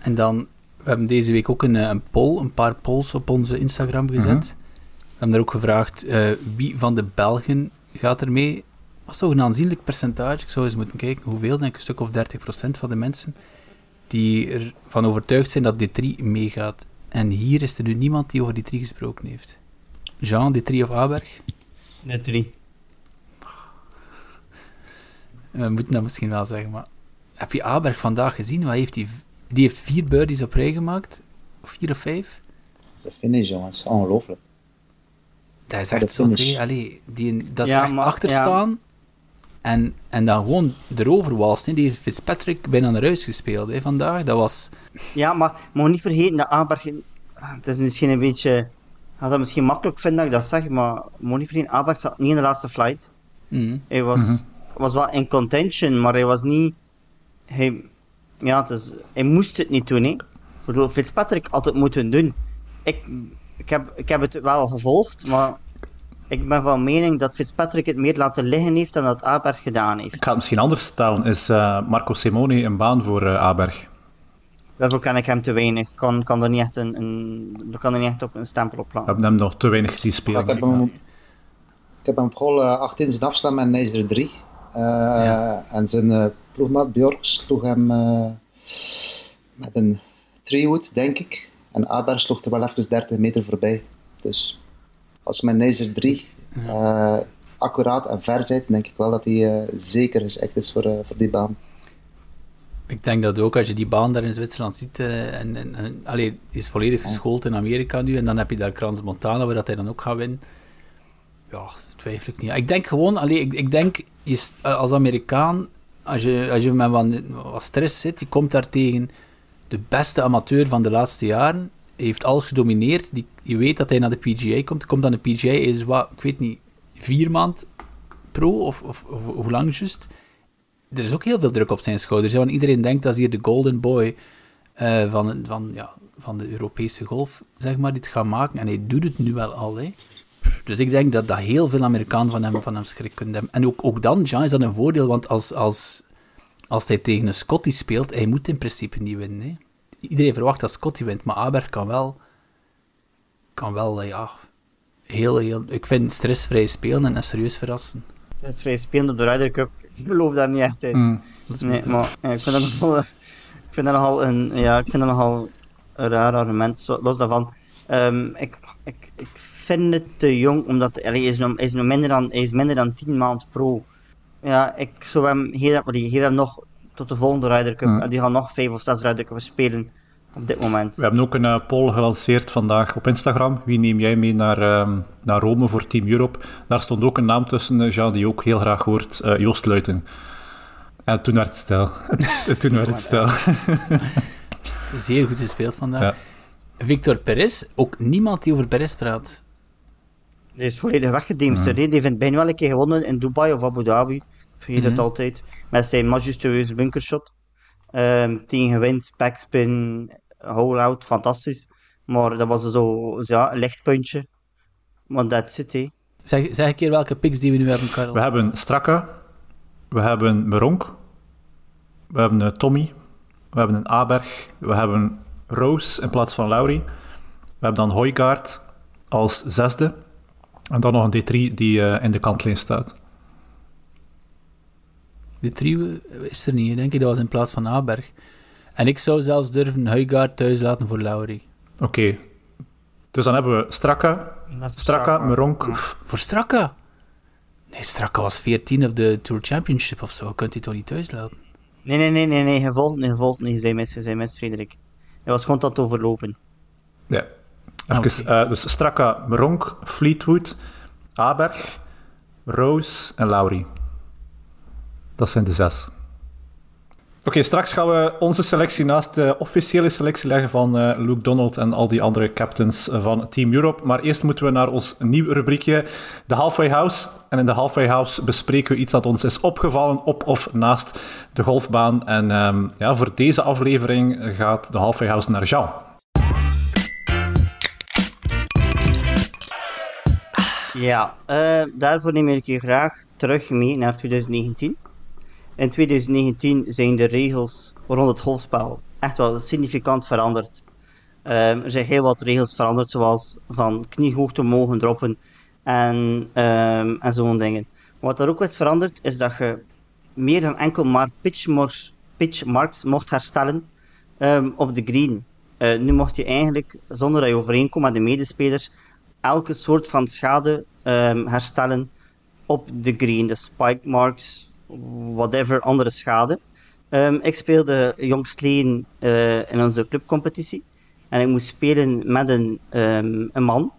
En dan, we hebben deze week ook een, een poll, een paar polls op onze Instagram gezet. Mhm. We hebben er ook gevraagd uh, wie van de Belgen gaat er mee. Was toch een aanzienlijk percentage? Ik zou eens moeten kijken hoeveel, denk ik, een stuk of 30% van de mensen die ervan overtuigd zijn dat D3 meegaat. En hier is er nu niemand die over D3 gesproken heeft. Jean, D3 of Aberg? D3. We moeten dat misschien wel zeggen, maar heb je Aberg vandaag gezien? Wat heeft die, die heeft vier birdies op rij gemaakt. Vier of vijf. Dat is een finish, jongens. Ongelooflijk. Dat is echt zo, Allee, die, dat is echt maar, achterstaan. En, en dan gewoon erover was. Die heeft Fitzpatrick bijna naar huis gespeeld hè, vandaag. Dat was... Ja, maar moet niet vergeten dat Aberg... Het is misschien een beetje... Ik dat misschien makkelijk vinden dat ik dat zeg, maar moet niet vergeten, Aberg zat niet in de laatste flight. Mm. Hij was, mm was wel in contention, maar hij was niet hij, ja, het is, hij moest het niet doen. Hè. Ik bedoel, Fitzpatrick had het moeten doen. Ik, ik, heb, ik heb het wel gevolgd, maar ik ben van mening dat Fitzpatrick het meer laten liggen heeft dan dat Aberg gedaan heeft. Ik ga het misschien anders stellen. Is uh, Marco Simone een baan voor uh, Aberg? Daarvoor ken ik hem te weinig. Ik kan, kan er niet echt, een, een, kan er niet echt op een stempel op plaatsen. We hebben hem nog te weinig gezien spelen. Ik heb hem, ik heb hem vooral uh, 18 zijn afslaan met Nizer 3. Ja. En zijn ploegmaat Bjork sloeg hem uh, met een treewood, denk ik. En Aberg sloeg er wel even 30 meter voorbij. Dus als men Nezer 3 uh, accuraat en ver zit, denk ik wel dat hij uh, zeker echt is voor, voor die baan. Ik denk dat ook als je die baan daar in Zwitserland ziet, en, en, en allee, is volledig geschoold in Amerika nu, en dan heb je daar Krans Montana, waar dat hij dan ook gaat winnen. Ja, twijfel ik niet. Ik denk gewoon, allee, ik, ik denk, je, als Amerikaan als je, als je met wat, wat stress zit, je komt daar tegen de beste amateur van de laatste jaren. Heeft alles gedomineerd. Die, je weet dat hij naar de PGA komt. Komt aan de PGA, is wat, ik weet niet, vier maand pro of, of, hoe lang juist. Er is ook heel veel druk op zijn schouders. Want iedereen denkt dat hij hier de golden boy uh, van, van, ja, van de Europese golf, zeg maar, dit gaat maken. En hij doet het nu wel al, hè. Dus ik denk dat, dat heel veel Amerikanen van hem, van hem schrik kunnen hebben. En ook, ook dan, Jean, is dat een voordeel, want als, als, als hij tegen een Scotty speelt, hij moet in principe niet winnen. Hè. Iedereen verwacht dat Scotty wint, maar Aberg kan wel, kan wel ja, heel, heel, ik vind stressvrij spelen en serieus verrassen. Stressvrij spelen op de Ryder Cup, ik geloof daar niet echt in. Mm, nee, maar ik vind dat nogal, ik vind dat nogal een, ja, ik vind dat nogal een raar argument, los daarvan. Um, ik, ik, ik vind het te jong, omdat hij is, nog, is nog minder dan, hij is minder dan 10 maand pro. Ja, ik zou hem, hier hem nog tot de volgende Ryder Cup. En die gaan nog 5 of 6 Ryder Cup spelen op dit moment. We hebben ook een uh, poll gelanceerd vandaag op Instagram. Wie neem jij mee naar, uh, naar Rome voor Team Europe? Daar stond ook een naam tussen, uh, Jean, die ook heel graag hoort. Uh, Joost Luiten. En toen werd het stil. [LAUGHS] toen werd het stil. [LAUGHS] Zeer goed gespeeld vandaag. Ja. Victor Perez, ook niemand die over Perez praat. Hij is volledig weggedemsterd. Mm. Die heeft bijna wel een keer gewonnen in Dubai of Abu Dhabi. Vergeet mm het mhm. altijd. Met zijn majestueuze bunkershot. Um, tegen wind, backspin, hole-out, fantastisch. Maar dat was zo ja, een lichtpuntje. Maar that's it, hè. Zeg, zeg een keer welke picks die we nu hebben, Karel. We hebben Straka. We hebben Meronk. We hebben uh, Tommy. We hebben een Aberg. We hebben Roos in plaats van Laurie. We hebben dan Hoygaard als zesde. En dan nog een D3 die uh, in de kantlijn staat. D3 is er niet, denk ik. Dat was in plaats van Aberg. En ik zou zelfs durven Huygaard thuis laten voor Laurie. Oké. Okay. Dus dan hebben we Straka, Straka, Meronk. Voor Straka? Nee, Straka was 14 op de Tour Championship of zo. Kunt hij toch niet thuis laten? Nee, nee, nee, nee, nee. Je volgt niet, je volgt niet. Je zei mis, je zei mis, Frederik. Hij was gewoon tot overlopen. Ja. Even, okay. uh, dus Straka, Meronk, Fleetwood, Aberg, Rose en Laurie. Dat zijn de zes. Oké, straks gaan we onze selectie naast de officiële selectie leggen van uh, Luke Donald en al die andere captains van Team Europe. Maar eerst moeten we naar ons nieuw rubriekje, de Halfway House. En in de Halfway House bespreken we iets dat ons is opgevallen op of naast de golfbaan. En um, ja, voor deze aflevering gaat de Halfway House naar Jean. Ja, uh, daarvoor neem ik je graag terug mee naar 2019. In 2019 zijn de regels rond het golfspel echt wel significant veranderd. Ehm, er zijn heel wat regels veranderd, zoals van kniehoogte mogen droppen en, um, en zo'n dingen. Wat er ook is veranderd, is dat je meer dan enkel maar pitchmarks, pitchmarks mocht herstellen um, op de green. Uh, nu mocht je eigenlijk, zonder dat je overeenkomt met de medespelers, elke soort van schade herstellen op de green. De spike marks, whatever, andere schade. ik speelde jongstleden uh, in onze clubcompetitie. En ik moest spelen met een, um, een man.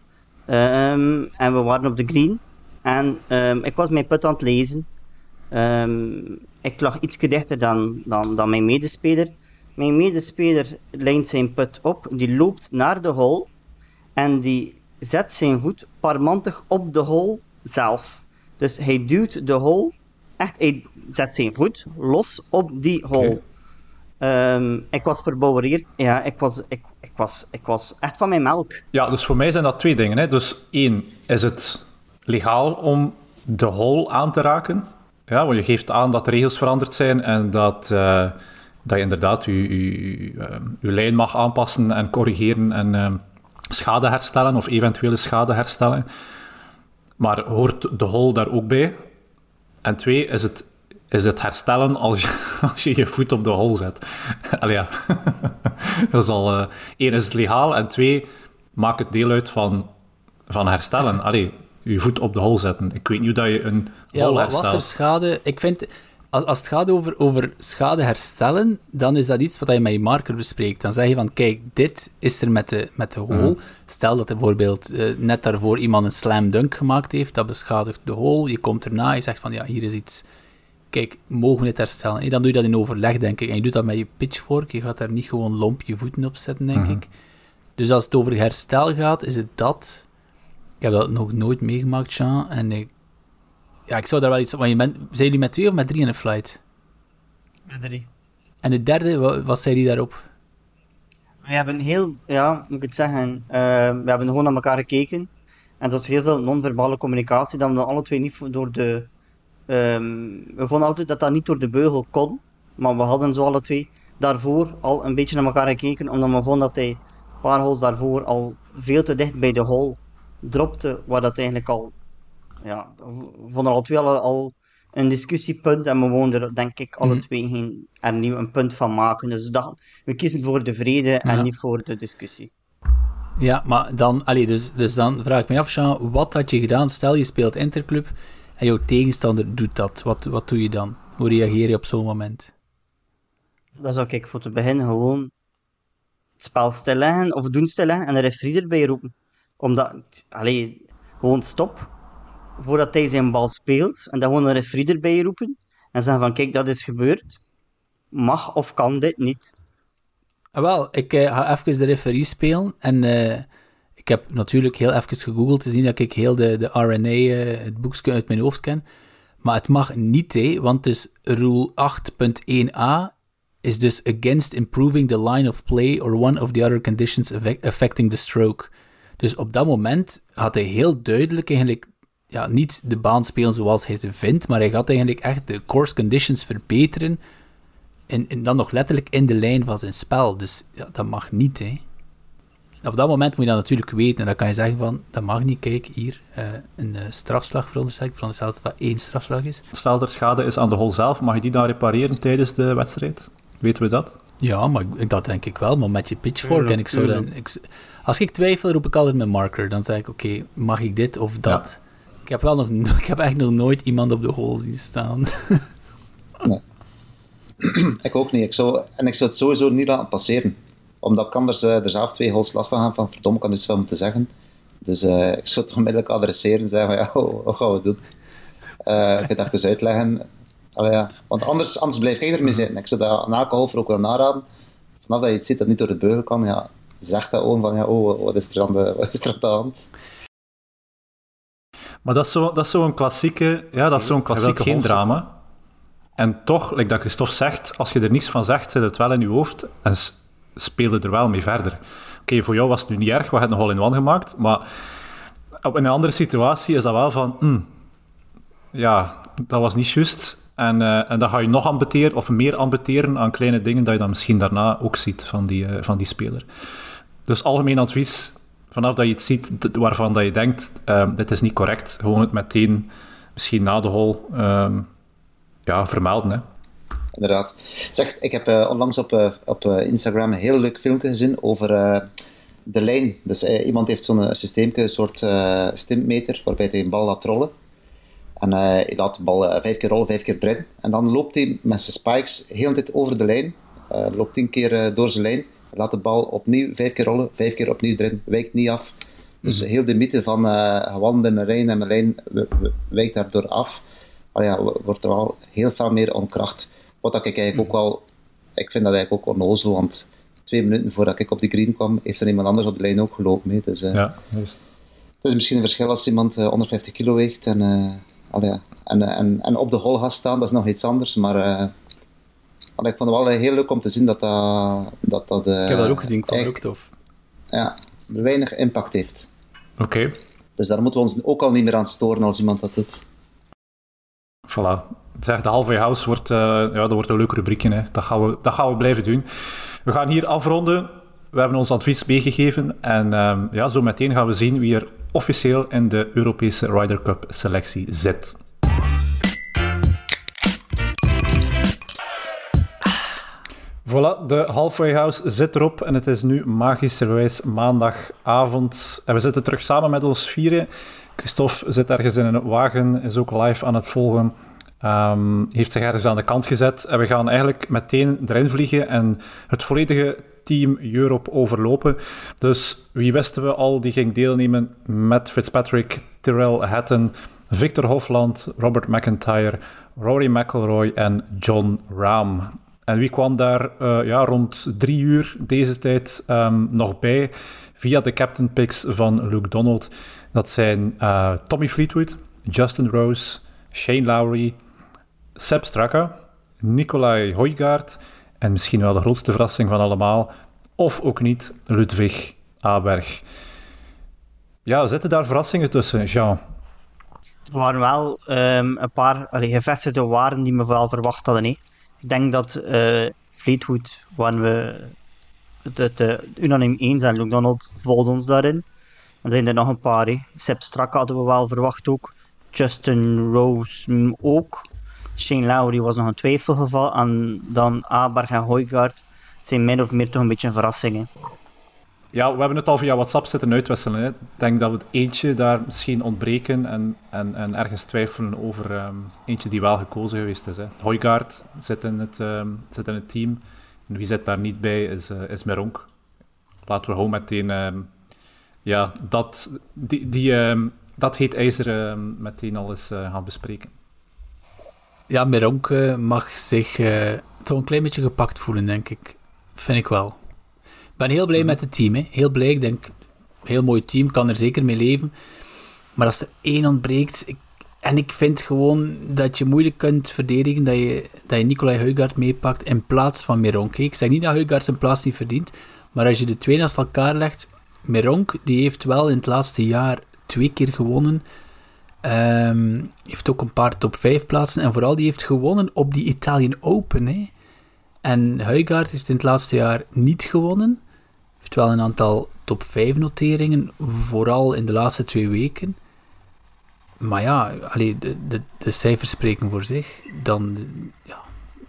Um, en we waren op de green. En ik was mijn put aan het lezen. ik lag iets dichter dan, dan, dan mijn medespeler. Mijn medespeler lijnt zijn put op, die loopt naar de hole en die zet zijn voet parmantig op de hole zelf. Dus hij duwt de hole, echt, hij zet zijn voet los op die hole. Um, ik was verbouwereerd. Ja, ik was, ik, ik, was, ik was echt van mijn melk. Ja, dus voor mij zijn dat twee dingen. Hè. Dus één, is het legaal om de hol aan te raken? Ja, want je geeft aan dat de regels veranderd zijn en dat, uh, dat je inderdaad je, je, je, lijn mag aanpassen en corrigeren en uh, schade herstellen of eventuele schade herstellen. Maar hoort de hol daar ook bij? En twee, is het is het herstellen als je [LAUGHS] als je, je voet op de hol zet. [LAUGHS] Allee, ja. [LAUGHS] dat is al... Uh, één, is het legaal? En twee, maak het deel uit van, van herstellen. Allee, je voet op de hol zetten. Ik weet niet hoe dat je een ja, hol herstelt. was er schade? Ik vind... Als, als het gaat over, over schade herstellen, dan is dat iets wat je met je marker bespreekt. Dan zeg je van, kijk, dit is er met de, met de hole. Mhm. Stel dat er bijvoorbeeld uh, net daarvoor iemand een slam dunk gemaakt heeft, dat beschadigt de hole. Je komt erna, je zegt van, ja, hier is iets kijk, mogen we het herstellen? En dan doe je dat in overleg, denk ik. En je doet dat met je pitchfork. Je gaat daar niet gewoon lomp je voeten op zetten, denk mhm. ik. Dus als het over herstel gaat, is het dat. Ik heb dat nog nooit meegemaakt, Jean. En ik, ja, ik zou daar wel iets... Want je bent, zijn jullie met twee of met drie in een flight? Met drie. En de derde, wat, wat zei die daarop? We hebben heel, ja, moet ik het zeggen, uh, we hebben gewoon naar elkaar gekeken. En dat was heel veel non-verbale communicatie, dat we alle twee niet door de Um, we vonden altijd dat dat niet door de beugel kon, maar we hadden zo alle twee daarvoor al een beetje naar elkaar gekeken, omdat we vonden dat hij een paar holes daarvoor al veel te dicht bij de hole dropte, waar dat eigenlijk al, ja, we vonden alle twee al, al een discussiepunt en we woonden er denk ik alle mhm. twee geen, er nieuw een punt van maken. Dus dat, we kiezen voor de vrede en niet voor de discussie. Ja, maar dan, allee, dus, dus dan vraag ik me af, Jean, wat had je gedaan? Stel je speelt Interclub en jouw tegenstander doet dat. Wat, wat doe je dan? Hoe reageer je op zo'n moment? Dan zou ik voor te beginnen gewoon het spel stilleggen of doen stilleggen en de referee erbij roepen. Omdat, alleen gewoon stop voordat hij zijn bal speelt en dan gewoon een referee erbij roepen en zeggen van kijk, dat is gebeurd. Mag of kan dit niet? Ah, wel, ik uh, ga even de referee spelen en uh, ik heb natuurlijk heel even gegoogeld te zien dat ik heel de, de RNA, uh, het boekje uit mijn hoofd ken. Maar het mag niet, want dus rule 8.1a is dus against improving the line of play or one of the other conditions affecting the stroke. Dus op dat moment had hij heel duidelijk eigenlijk ja, niet de baan spelen zoals hij ze vindt, maar hij gaat eigenlijk echt de course conditions verbeteren en, en dan nog letterlijk in de lijn van zijn spel. Dus ja, dat mag niet, hè op dat moment moet je dat natuurlijk weten. En dan kan je zeggen van, dat mag niet, kijk, hier, uh, een uh, strafslag veronderstel ik. veronderstel dat dat één strafslag is. Stel er schade is aan de hol zelf, mag je die dan repareren tijdens de wedstrijd? Weten we dat? Ja, maar dat denk ik wel, maar met je pitchfork. en ik zou dan, ik, als ik twijfel, roep ik altijd mijn marker. Dan zeg ik, oké, mag ik dit of dat? Ik heb, wel nog, [LAUGHS] ik heb echt nog nooit iemand op de hol zien staan. [LAUGHS] nee. [CLEARS THROAT] ik ook niet. Ik zou, en ik zou het sowieso niet laten passeren omdat ik anders uh, er zelf twee hols last van gaan van verdomme, kan er iets van te zeggen. Dus uh, ik zou het onmiddellijk adresseren en zeggen van ja, wat [LAUGHS] gaan we doen? Uh, ik ga het even uitleggen. Allee, ja. Want anders, anders blijf ik ermee zitten. Ik zou dat aan golfer ook wel naraden. Vanaf dat je het ziet dat niet door de beugel kan, ja, zeg dat gewoon van ja, oh, wat is er aan de, wat is er aan de hand? Maar dat is zo'n zo, zo klassieke, ja, dat is zo'n klassiek geen drama. En toch, like dat Christophe zegt, als je er niets van zegt, zit het wel in je hoofd en speelde er wel mee verder. Oké, voor jou was het nu niet erg, we hebben nog al in one gemaakt, maar in een andere situatie is dat wel van, hmm, ja, dat was niet juist. En, uh, en dan ga je nog ambeteren, of meer ambeteren aan kleine dingen dat je dan misschien daarna ook ziet van die, uh, van die speler. Dus algemeen advies, vanaf dat je het ziet waarvan dat je denkt, um, dit is niet correct, gewoon het meteen, misschien na de hol, um, ja, vermelden. Inderdaad. Zeg, ik heb uh, onlangs op, uh, op uh, Instagram een heel leuk filmpje gezien over de lijn. Dus iemand heeft zo'n systeem, een soort stimmeter, waarbij hij een bal laat rollen. En hij laat de bal vijf keer rollen, vijf keer erin. En dan loopt hij met zijn spikes heel de tijd over de lijn. loopt tien keer door zijn lijn laat de bal opnieuw vijf keer rollen, vijf keer opnieuw erin, wijkt niet af. Dus mhm. heel de mythe van uh, gewandeld in een lijn en mijn lijn wijkt daardoor af. Maar ja, wordt er wel heel veel meer onkracht. Wat ik eigenlijk ook mhm. wel, ik vind dat eigenlijk ook onnozel, want twee minuten voordat ik op de green kwam, heeft er iemand anders op de lijn ook gelopen. Mee. Dus, uh, ja, juist. Het is misschien een verschil als iemand uh, onder 50 kilo weegt en, ja. en, en, en op de hol gaat staan, dat is nog iets anders, maar maar ik vond het wel heel leuk om te zien dat dat... dat, dat ik heb dat ook gezien, ik vond het ook tof. Ja, weinig impact heeft. Oké. Dus daar moeten we ons ook al niet meer aan storen als iemand dat doet. Voilà. Zeg, de halfway house wordt, uh, ja, dat wordt een leuke rubriekje. Hè. Dat, gaan we, dat gaan we blijven doen. We gaan hier afronden. We hebben ons advies meegegeven. En um, ja, zo meteen gaan we zien wie er officieel in de Europese Ryder Cup selectie zit. Voilà, de Halfway House zit erop en het is nu magischerwijs maandagavond. En we zitten terug samen met ons vieren. Christophe zit ergens in een wagen, is ook live aan het volgen. Um, heeft zich ergens aan de kant gezet. En we gaan eigenlijk meteen erin vliegen en het volledige team Europe overlopen. Dus wie wisten we al, die ging deelnemen met Fitzpatrick, Tyrrell Hatton, Victor Hofland, Robert McIntyre, Rory McIlroy en John Rahm. En wie kwam daar uh, ja, rond drie uur deze tijd um, nog bij via de captain picks van Luke Donald? Dat zijn uh, Tommy Fleetwood, Justin Rose, Shane Lowry, Seb Straka, Nicolai Hoijgaard en misschien wel de grootste verrassing van allemaal, of ook niet, Ludwig Aberg. Ja, zitten daar verrassingen tussen, Jean? Er waren wel um, een paar allee, gevestigde waarden die we wel verwacht hadden. He. Denk dat uh, Fleetwood, waar we het, uh, unaniem eens zijn, Luke Donald volgt ons daarin. Dan zijn er nog een paar. Seb Strak hadden we wel verwacht ook. Justin Rose ook. Shane Lowry was nog een twijfelgeval. En dan Aberg en Hoijgaard zijn min of meer toch een beetje een verrassing. Ja, we hebben het al via WhatsApp zitten uitwisselen. Hè. Ik denk dat we het eentje daar misschien ontbreken en, en, en ergens twijfelen over um, eentje die wel gekozen geweest is. Hè. Hoijgaard zit in, het, um, zit in het team. En wie zit daar niet bij is, uh, is Meronk. Laten we gewoon meteen um, ja, dat, die, die, dat heet ijzer meteen al eens uh, gaan bespreken. Ja, Meronk uh, mag zich toch een klein beetje gepakt voelen, denk ik. Vind ik wel. Ik ben heel blij mhm. met het team. Hè. Heel blij. Ik denk, heel mooi team, kan er zeker mee leven. Maar als er één ontbreekt... Ik, en ik vind gewoon dat je moeilijk kunt verdedigen dat je, dat je Nicolai Huygaard meepakt in plaats van Meronk. Ik zeg niet dat Huygaard zijn plaats niet verdient, maar als je de twee naast elkaar legt... Meronk, die heeft wel in het laatste jaar twee keer gewonnen. Um, heeft ook een paar top 5 plaatsen. En vooral die heeft gewonnen op die Italian Open. Hè. En Huygaard heeft in het laatste jaar niet gewonnen heeft wel een aantal top 5 noteringen, vooral in de laatste twee weken. Maar ja, allee, de, de, de cijfers spreken voor zich. Dan ja,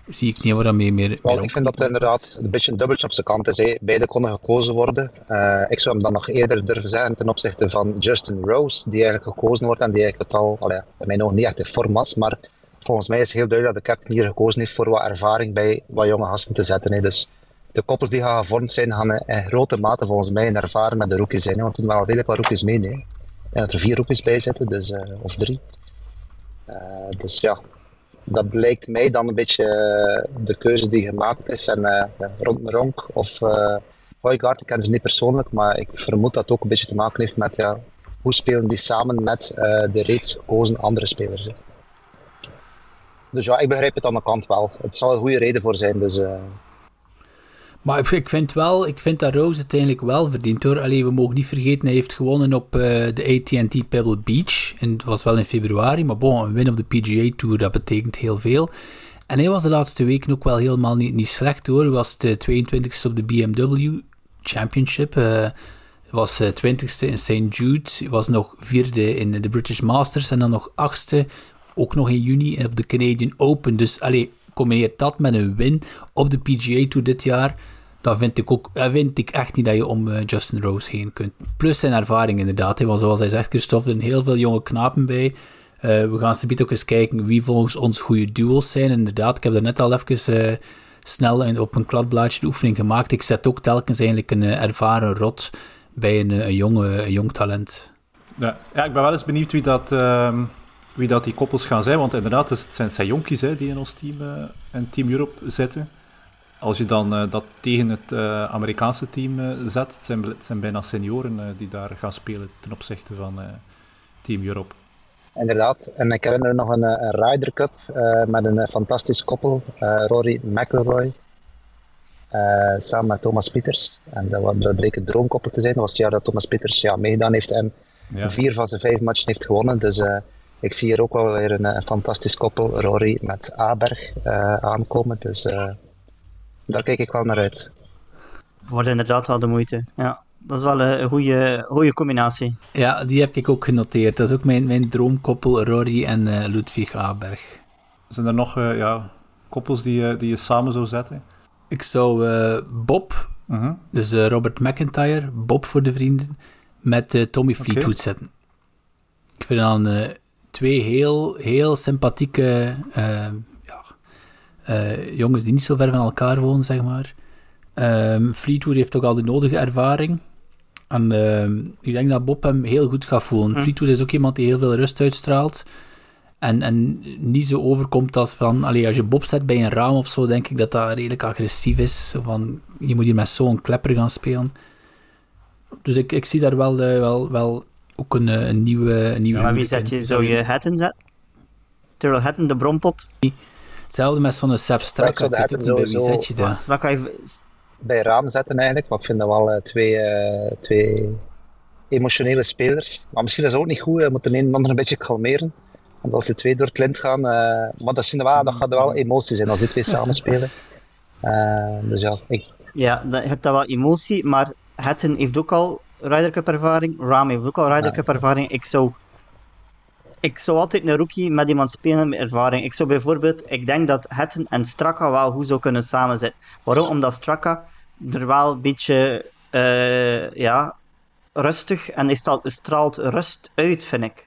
zie ik niet waar dat mee meer. Wel, ik vind dat het inderdaad een beetje een dubbeltje op zijn kant is. Beide konden gekozen worden. Uh, ik zou hem dan nog eerder durven zeggen ten opzichte van Justin Rose, die eigenlijk gekozen wordt en die eigenlijk totaal, allee, in mijn ogen niet echt in vorm was. Maar volgens mij is het heel duidelijk dat de captain hier gekozen heeft voor wat ervaring bij wat jonge gasten te zetten. Dus de koppels die gaan gevormd zijn, gaan in grote mate volgens mij een ervaren met de rookies zijn. Want we doen wel redelijk wat rookies mee. Nee. En dat er vier rookies bij zitten, dus, uh, of drie. Uh, dus ja, dat lijkt mij dan een beetje uh, de keuze die gemaakt is. En ja, rond Meronk of uh, Hoijgaard, ik ken ze niet persoonlijk, maar ik vermoed dat het ook een beetje te maken heeft met ja, hoe spelen die samen met de reeds gekozen andere spelers. Hè. Dus ja, ik begrijp het aan de kant wel. Het zal een goede reden voor zijn, dus maar ik vind wel, ik vind dat Rose uiteindelijk wel verdient hoor. Alleen we mogen niet vergeten, hij heeft gewonnen op uh, de AT&T Pebble Beach. En het was wel in februari, maar bon, een win op de PGA Tour, dat betekent heel veel. En hij was de laatste weken ook wel helemaal niet, niet slecht hoor. Hij was de 22e op de BMW Championship. Hij was twintigste in St. Jude, was nog vierde in de British Masters en dan nog achtste, ook nog in juni op de Canadian Open. Dus allee, combineer dat met een win op de PGA Tour dit jaar dan vind ik, ook, vind ik echt niet dat je om Justin Rose heen kunt. Plus zijn ervaring inderdaad. Want zoals hij zegt, Christophe, er zijn heel veel jonge knapen bij. Uh, we gaan ze ook eens kijken wie volgens ons goede duels zijn. Inderdaad, ik heb er net al even uh, snel op een kladblaadje de oefening gemaakt. Ik zet ook telkens eigenlijk een ervaren rot bij een, een, jonge, jong talent. Ja, ik ben wel eens benieuwd wie dat, ehm, wie dat die koppels gaan zijn. Want inderdaad, het zijn, het zijn jonkies hè, die in ons team, in Team Europe zitten. Als je dan dat tegen het Amerikaanse team zet, het zijn, het zijn bijna senioren die daar gaan spelen ten opzichte van Team Europe. Inderdaad, en ik herinner me nog een, een Ryder Cup met een fantastisch koppel, Rory McIlroy, samen met Thomas Pieters. En dat, dat bleek een droomkoppel te zijn. Dat was het jaar dat Thomas Pieters ja, meegedaan heeft en ja. vier van zijn vijf matchen heeft gewonnen. Dus ik zie hier ook wel weer een, een fantastisch koppel, Rory met Aberg, aankomen. Dus daar kijk ik wel naar uit. Wordt inderdaad wel de moeite, ja dat is wel een goede, goede combinatie. Ja, die heb ik ook genoteerd. Dat is ook mijn, mijn droomkoppel, Rory en uh, Ludwig Aberg. Zijn er nog uh, ja, koppels die, uh, die je samen zou zetten? Ik zou Bob, -huh. Mhm. dus Robert McIntyre, Bob voor de vrienden, met Tommy Fleetwood okay. zetten. Ik vind dan twee heel, heel sympathieke ja, jongens die niet zo ver van elkaar wonen, zeg maar. Um, Fleetwood heeft ook al de nodige ervaring. En uh, ik denk dat Bob hem heel goed gaat voelen. Hm. Fleetwood is ook iemand die heel veel rust uitstraalt. En, en niet zo overkomt als van... Allee, als je Bob zet bij een raam of zo, denk ik dat dat redelijk agressief is. Van, je moet hier met zo'n klepper gaan spelen. Dus ik, ik zie daar wel, uh, wel, wel ook een, eh, een nieuwe... Een nieuwe ja, maar wie zet je? Zou je Hatton zetten? Terwijl Hatton de brompot? Hetzelfde met zo'n Sepp Strak. Ik weet ook niet bij wie zet je dat. bij raam zetten eigenlijk. Maar ik vind dat wel uh, twee, uh, twee emotionele spelers. Maar misschien is dat ook niet goed. Je moet de een en ander een beetje kalmeren. Want als die twee door het lint gaan... Uh, maar dat, wel, dat gaat wel emotie zijn als die twee samen spelen. dus ja, ik... Ja, je hebt dat wel emotie, maar Hatton heeft ook al Ryder Cup ervaring. Ram heeft ook al Ryder Cup ervaring. Ik zou ik zou altijd een rookie met iemand spelen met ervaring. Ik zou bijvoorbeeld, ik denk dat Hatton en Straka wel goed zou kunnen samenzitten. Waarom? Omdat Straka er wel een beetje, uh, ja, rustig en is straalt rust uit, vind ik.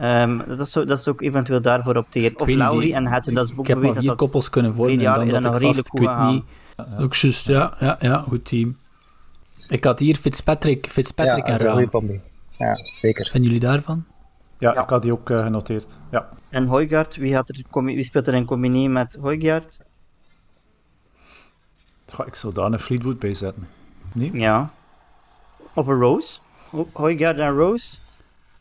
Um, dat, is, dat is ook eventueel daarvoor opteren. Of Laurie en Hatton, dat is ook Ik heb maar vier koppels kunnen vormen en dan dat nog redelijk goed ik niet. Ja, ook juist, ja, ja, ja, goed team. Ik had hier Fitzpatrick, Fitzpatrick ja, en Raam. Ja, zeker. Vinden jullie daarvan? Ja, ik had die ook uh, genoteerd. Ja. En Hoijgaard, wie, er, wie speelt er in combinatie met Hoijgaard? Ik zou daar een Fleetwood bij zetten. Nee? Ja. Of een Rose. Hoijgaard en Rose.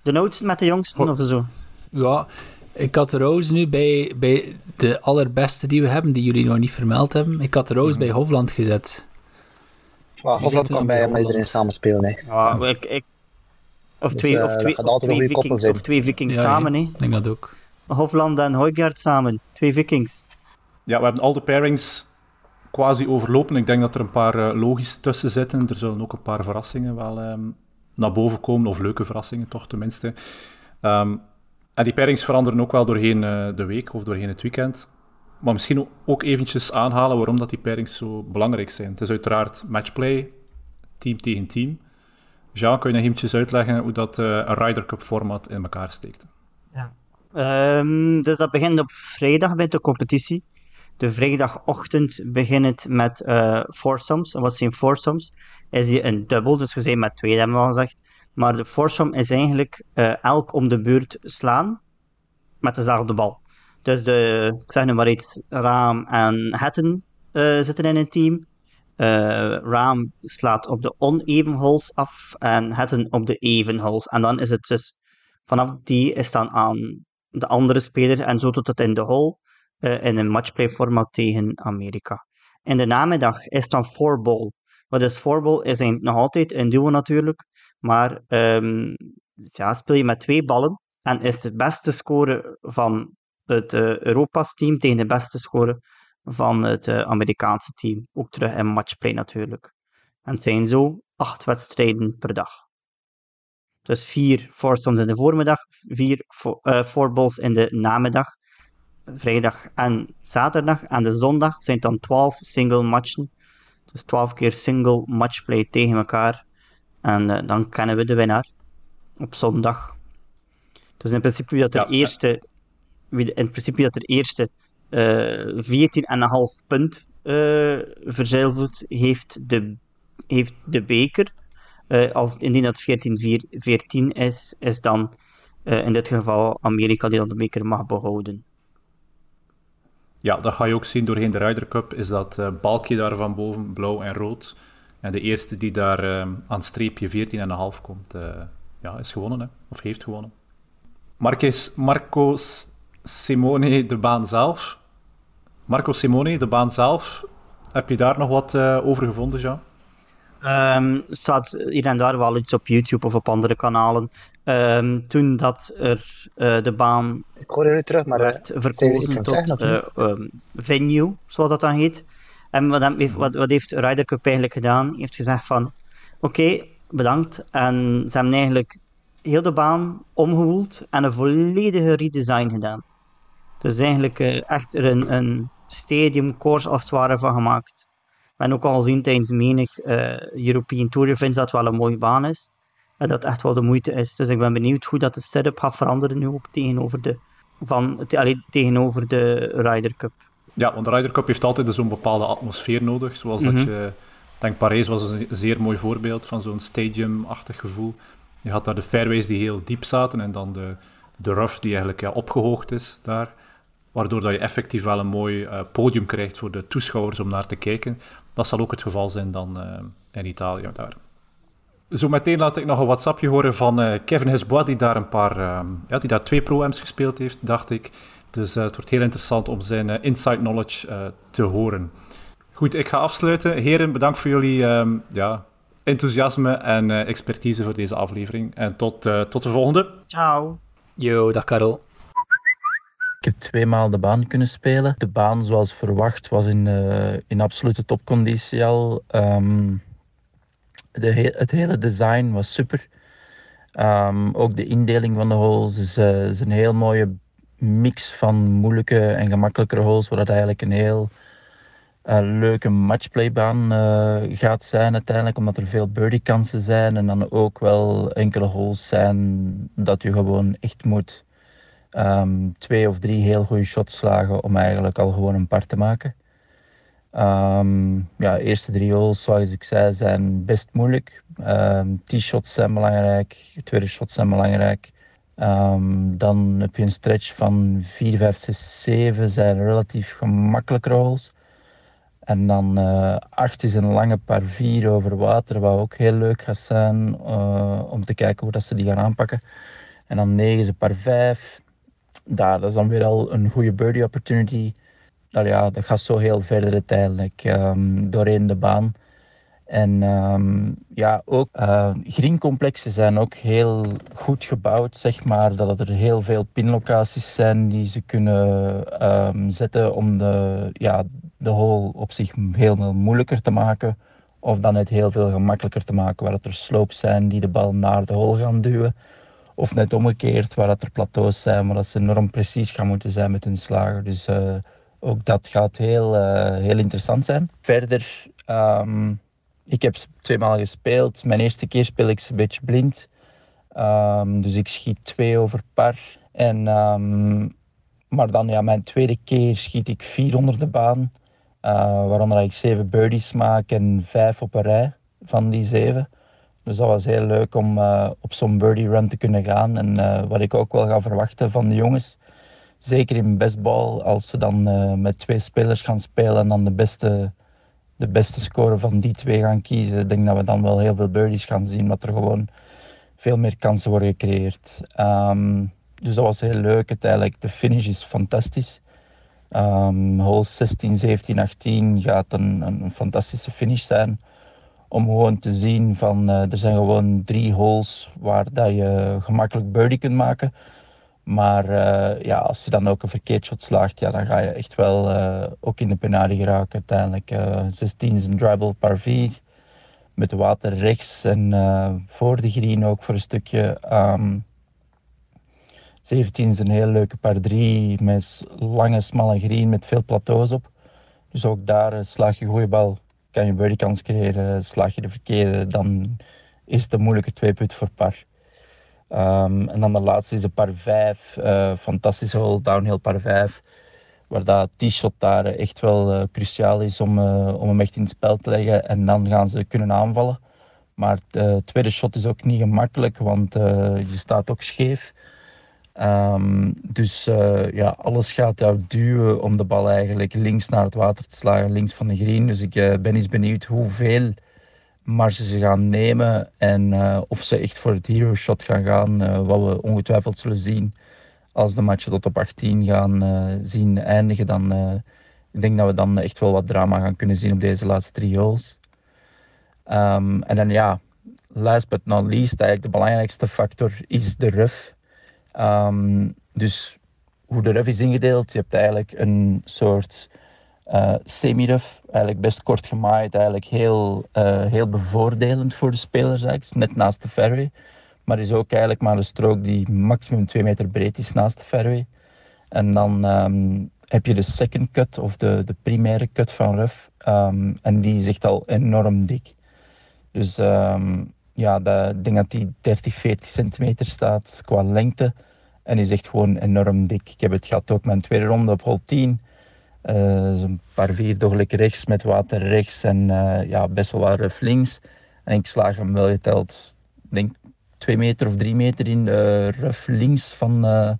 De oudste met de jongsten Ho of zo. Ja, ik had Rose nu bij, bij de allerbeste die we hebben, die jullie nog niet vermeld hebben. Ik had Rose mm bij Hofland gezet. Well, Hofland kan bij hem iedereen samen spelen. Hè. Ja, ik, ik, of dus, twee, uh, of twee, of twee, vikings, of twee vikings ja, samen. Ik denk dat ook. Hofland en Hoijgaard samen. Twee vikings. Ja, we hebben al de pairings quasi overlopen. Ik denk dat er een paar uh, logische tussen zitten. Er zullen ook een paar verrassingen wel um, naar boven komen. Of leuke verrassingen toch, tenminste. Um, en die pairings veranderen ook wel doorheen uh, de week of doorheen het weekend. Maar misschien ook eventjes aanhalen waarom dat die pairings zo belangrijk zijn. Het is uiteraard matchplay, team tegen team. Jean, kun je nog eventjes uitleggen hoe dat uh, een Ryder Cup format in elkaar steekt? Ja. Um, dus dat begint op vrijdag bij de competitie. De vrijdagochtend begint het met uh, foursomes. En wat zijn foursomes? Is die een dubbel, dus je met twee, hebben we al gezegd. Maar de foursome is eigenlijk uh, elk om de beurt slaan met dezelfde bal. Dus de, ik zeg nu maar iets, Raam en Hatton uh, zitten in een team. Uh, Raam slaat op de oneven holes af en Hatton op de even holes. En dan is het dus vanaf die is dan aan de andere speler en zo tot het in de hole uh, in een matchplay format tegen Amerika. In de namiddag is dan ball. Wat is ball? Is nog altijd een duo natuurlijk, maar um, ja, speel je met twee ballen en is de beste score van het uh, Europa's team tegen de beste score van het uh, Amerikaanse team. Ook terug in matchplay natuurlijk. En het zijn zo acht wedstrijden per dag. Dus vier foursomes in de voormiddag, vier fourballs in de namiddag, vrijdag en zaterdag. En de zondag zijn het dan twaalf single matchen. Dus twaalf keer single matchplay tegen elkaar. En uh, dan kennen we de winnaar op zondag. Dus in principe wie dat er ja. eerste, wie, in principe dat er eerste 14,5 punt uh, verzilverd heeft de, heeft de beker. Uh, als, indien dat 14-14 is, is dan in dit geval Amerika die dan de beker mag behouden. Ja, dat ga je ook zien doorheen de Ryder Cup, is dat balkje daar van boven, blauw en rood. En de eerste die daar aan streepje 14,5 komt, ja, is gewonnen, hè? of heeft gewonnen. Marcus, Marco Simone, de baan zelf. Marco Simone, de baan zelf. Heb je daar nog wat over gevonden, Jean? Um, staat hier en daar wel iets op YouTube of op andere kanalen. Um, toen dat er uh, de baan Ik hoor jullie terug, maar werd verkozen tot uh, um, venue, zoals dat dan heet. En wat, heeft, wat, wat heeft Ryder Cup eigenlijk gedaan? Hij heeft gezegd van, oké, okay, bedankt. En ze hebben eigenlijk heel de baan omgewoeld en een volledige redesign gedaan. Dus eigenlijk uh, echt er een, een stadium course als het ware van gemaakt. Hebben ook al gezien tijdens menig uh, European Tour events dat wel een mooie baan is. En dat echt wel de moeite is. Dus ik ben benieuwd hoe dat de setup gaat veranderen nu ook tegenover de, van, allee, tegenover de Ryder Cup. Ja, want de Ryder Cup heeft altijd zo'n bepaalde atmosfeer nodig. Zoals dat mhm. je... Ik denk Parijs was een zeer mooi voorbeeld van zo'n stadium-achtig gevoel. Je had daar de fairways die heel diep zaten en dan de, de rough die eigenlijk ja, opgehoogd is daar. Waardoor dat je effectief wel een mooi uh, podium krijgt voor de toeschouwers om naar te kijken. Dat zal ook het geval zijn dan uh, in Italië daar. Zo meteen laat ik nog een WhatsAppje horen van uh, Kevin Hesbois, die daar een paar, uh, ja, die daar twee pro-ams gespeeld heeft, dacht ik. Dus het wordt heel interessant om zijn inside knowledge te horen. Goed, ik ga afsluiten. Heren, bedankt voor jullie um, ja, enthousiasme en expertise voor deze aflevering. En tot, tot de volgende. Ciao. Yo, dag Karel. Ik heb twee maal de baan kunnen spelen. De baan, zoals verwacht, was in, uh, in absolute topconditie al. Um, de he het hele design was super. Um, ook de indeling van de holes is, uh, is, een heel mooie mix van moeilijke en gemakkelijkere holes, waar het eigenlijk een heel uh, leuke matchplaybaan gaat zijn uiteindelijk, omdat er veel birdie kansen zijn en dan ook wel enkele holes zijn dat je gewoon echt moet um, twee of drie heel goede shots slagen om eigenlijk al gewoon een par te maken. Um, ja, eerste drie holes, zoals ik zei, zijn best moeilijk. Um, T-shots zijn belangrijk, tweede shots zijn belangrijk. Dan heb je een stretch van 4, 5, 6, 7 zijn relatief gemakkelijke holes. En dan uh, 8 is een lange par 4 over water, wat ook heel leuk gaat zijn uh, om te kijken hoe dat ze die gaan aanpakken. En dan 9 is een par 5 daar, dat is dan weer al een goede birdie opportunity. Dat, ja, dat gaat zo heel verder uiteindelijk um, doorheen de baan. En um, ja, ook uh, greencomplexen zijn ook heel goed gebouwd, zeg maar. Dat er heel veel pinlocaties zijn die ze kunnen um, zetten om de, ja, de hole op zich heel veel moeilijker te maken. Of dan net heel veel gemakkelijker te maken, waar er slopes zijn die de bal naar de hole gaan duwen. Of net omgekeerd, waar dat er plateaus zijn, maar dat ze enorm precies gaan moeten zijn met hun slagen. Dus uh, ook dat gaat heel, uh, heel interessant zijn. Verder, um, ik heb twee maal gespeeld. Mijn eerste keer speel ik ze een beetje blind. Um, dus ik schiet twee over par. En, um, maar dan, ja, mijn tweede keer schiet ik vier onder de baan. Uh, waaronder ik zeven birdies maak en vijf op een rij van die zeven. Dus dat was heel leuk om uh, op zo'n birdie run te kunnen gaan. En uh, wat ik ook wel ga verwachten van de jongens, zeker in baseball, als ze dan uh, met twee spelers gaan spelen en dan de beste, de beste score van die twee gaan kiezen, denk dat we dan wel heel veel birdies gaan zien, dat er gewoon veel meer kansen worden gecreëerd. Um, dus dat was heel leuk uiteindelijk. De finish is fantastisch. Um, hole 16, 17, 18 gaat een, een fantastische finish zijn om gewoon te zien van uh, er zijn gewoon drie holes waar dat je gemakkelijk birdie kunt maken. Maar uh, ja, als je dan ook een verkeerd shot slaagt, ja, dan ga je echt wel uh, ook in de penalty geraken uiteindelijk. 16 is een dribble par 4 met water rechts en voor de green ook voor een stukje. 17 is een heel leuke par 3 met lange, smalle green met veel plateaus op. Dus ook daar slaag je goede bal, kan je birdie kans creëren. Slaag je de verkeerde, dan is het een moeilijke twee put voor par. Um, en dan de laatste is de par 5. Uh, fantastische hole, downhill par 5. Waar dat t-shot daar echt wel uh, cruciaal is om, uh, om hem echt in het spel te leggen. En dan gaan ze kunnen aanvallen. Maar het tweede shot is ook niet gemakkelijk, want je staat ook scheef. Um, dus ja, alles gaat jou duwen om de bal eigenlijk links naar het water te slagen, links van de green. Dus ik ben eens benieuwd hoeveel marge ze gaan nemen en uh, of ze echt voor het hero shot gaan gaan, wat we ongetwijfeld zullen zien als de matchen tot op 18 gaan zien eindigen. Dan, ik denk dat we dan echt wel wat drama gaan kunnen zien op deze laatste drie holes. Um, en dan ja, last but not least, eigenlijk de belangrijkste factor is de ruf. Um, dus hoe de ruf is ingedeeld, je hebt eigenlijk een soort uh, semi-rough, eigenlijk best kort gemaaid, eigenlijk heel, uh, heel bevoordelend voor de spelers eigenlijk, net naast de fairway. Maar is ook eigenlijk maar een strook die maximum 2 meter breed is naast de fairway. En dan um, heb je de second cut of de, de primaire cut van rough um, en die is echt al enorm dik. Dus ja, de, ik denk dat die 30, 40 centimeter staat qua lengte en is echt gewoon enorm dik. Ik heb het gehad ook mijn tweede ronde op hole 10 uh, een paar vier dogelijk rechts met water rechts en uh, ja, best wel wat ruf links. En ik slaag hem wel geteld, denk twee meter of drie meter in de ruf links van, uh,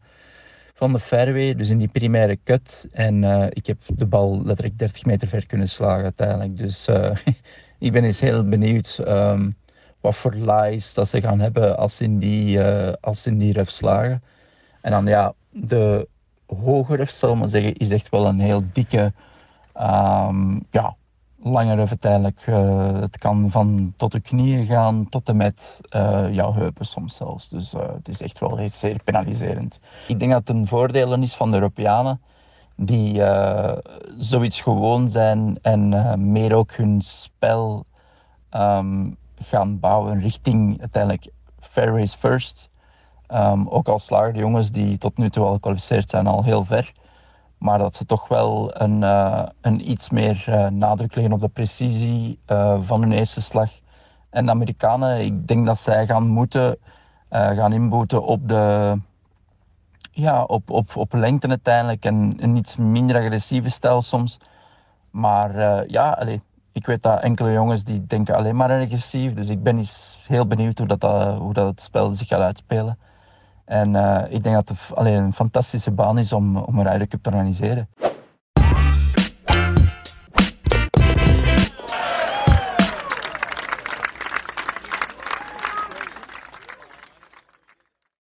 van de fairway, dus in die primaire cut. En ik heb de bal letterlijk 30 meter ver kunnen slagen uiteindelijk. Dus [LAUGHS] ik ben eens heel benieuwd um, wat voor lies dat ze gaan hebben als ze in die, als ze in die slagen. En dan ja, de hoger zal maar zeggen, is echt wel een heel dikke, um, ja, lange ruf uiteindelijk. Uh, het kan van tot de knieën gaan tot en met uh, jouw heupen soms zelfs. Dus uh, het is echt wel heel, zeer penaliserend. Ik denk dat het een voordeel is van de Europeanen die zoiets gewoon zijn en meer ook hun spel um, gaan bouwen richting uiteindelijk fairways first. Um, ook al slagen de jongens die tot nu toe al gekwalificeerd zijn al heel ver. Maar dat ze toch wel een, uh, een iets meer uh, nadruk leggen op de precisie uh, van hun eerste slag. En de Amerikanen, ik denk dat zij gaan moeten gaan inboeten op de ja, op, op, op lengte uiteindelijk en een iets minder agressieve stijl soms. Maar ja, allez, ik weet dat enkele jongens die denken alleen maar agressief. Dus ik ben eens heel benieuwd hoe dat, hoe dat het spel zich gaat uitspelen. En uh, ik denk dat het alleen een fantastische baan is om, om een Ryder Cup te organiseren.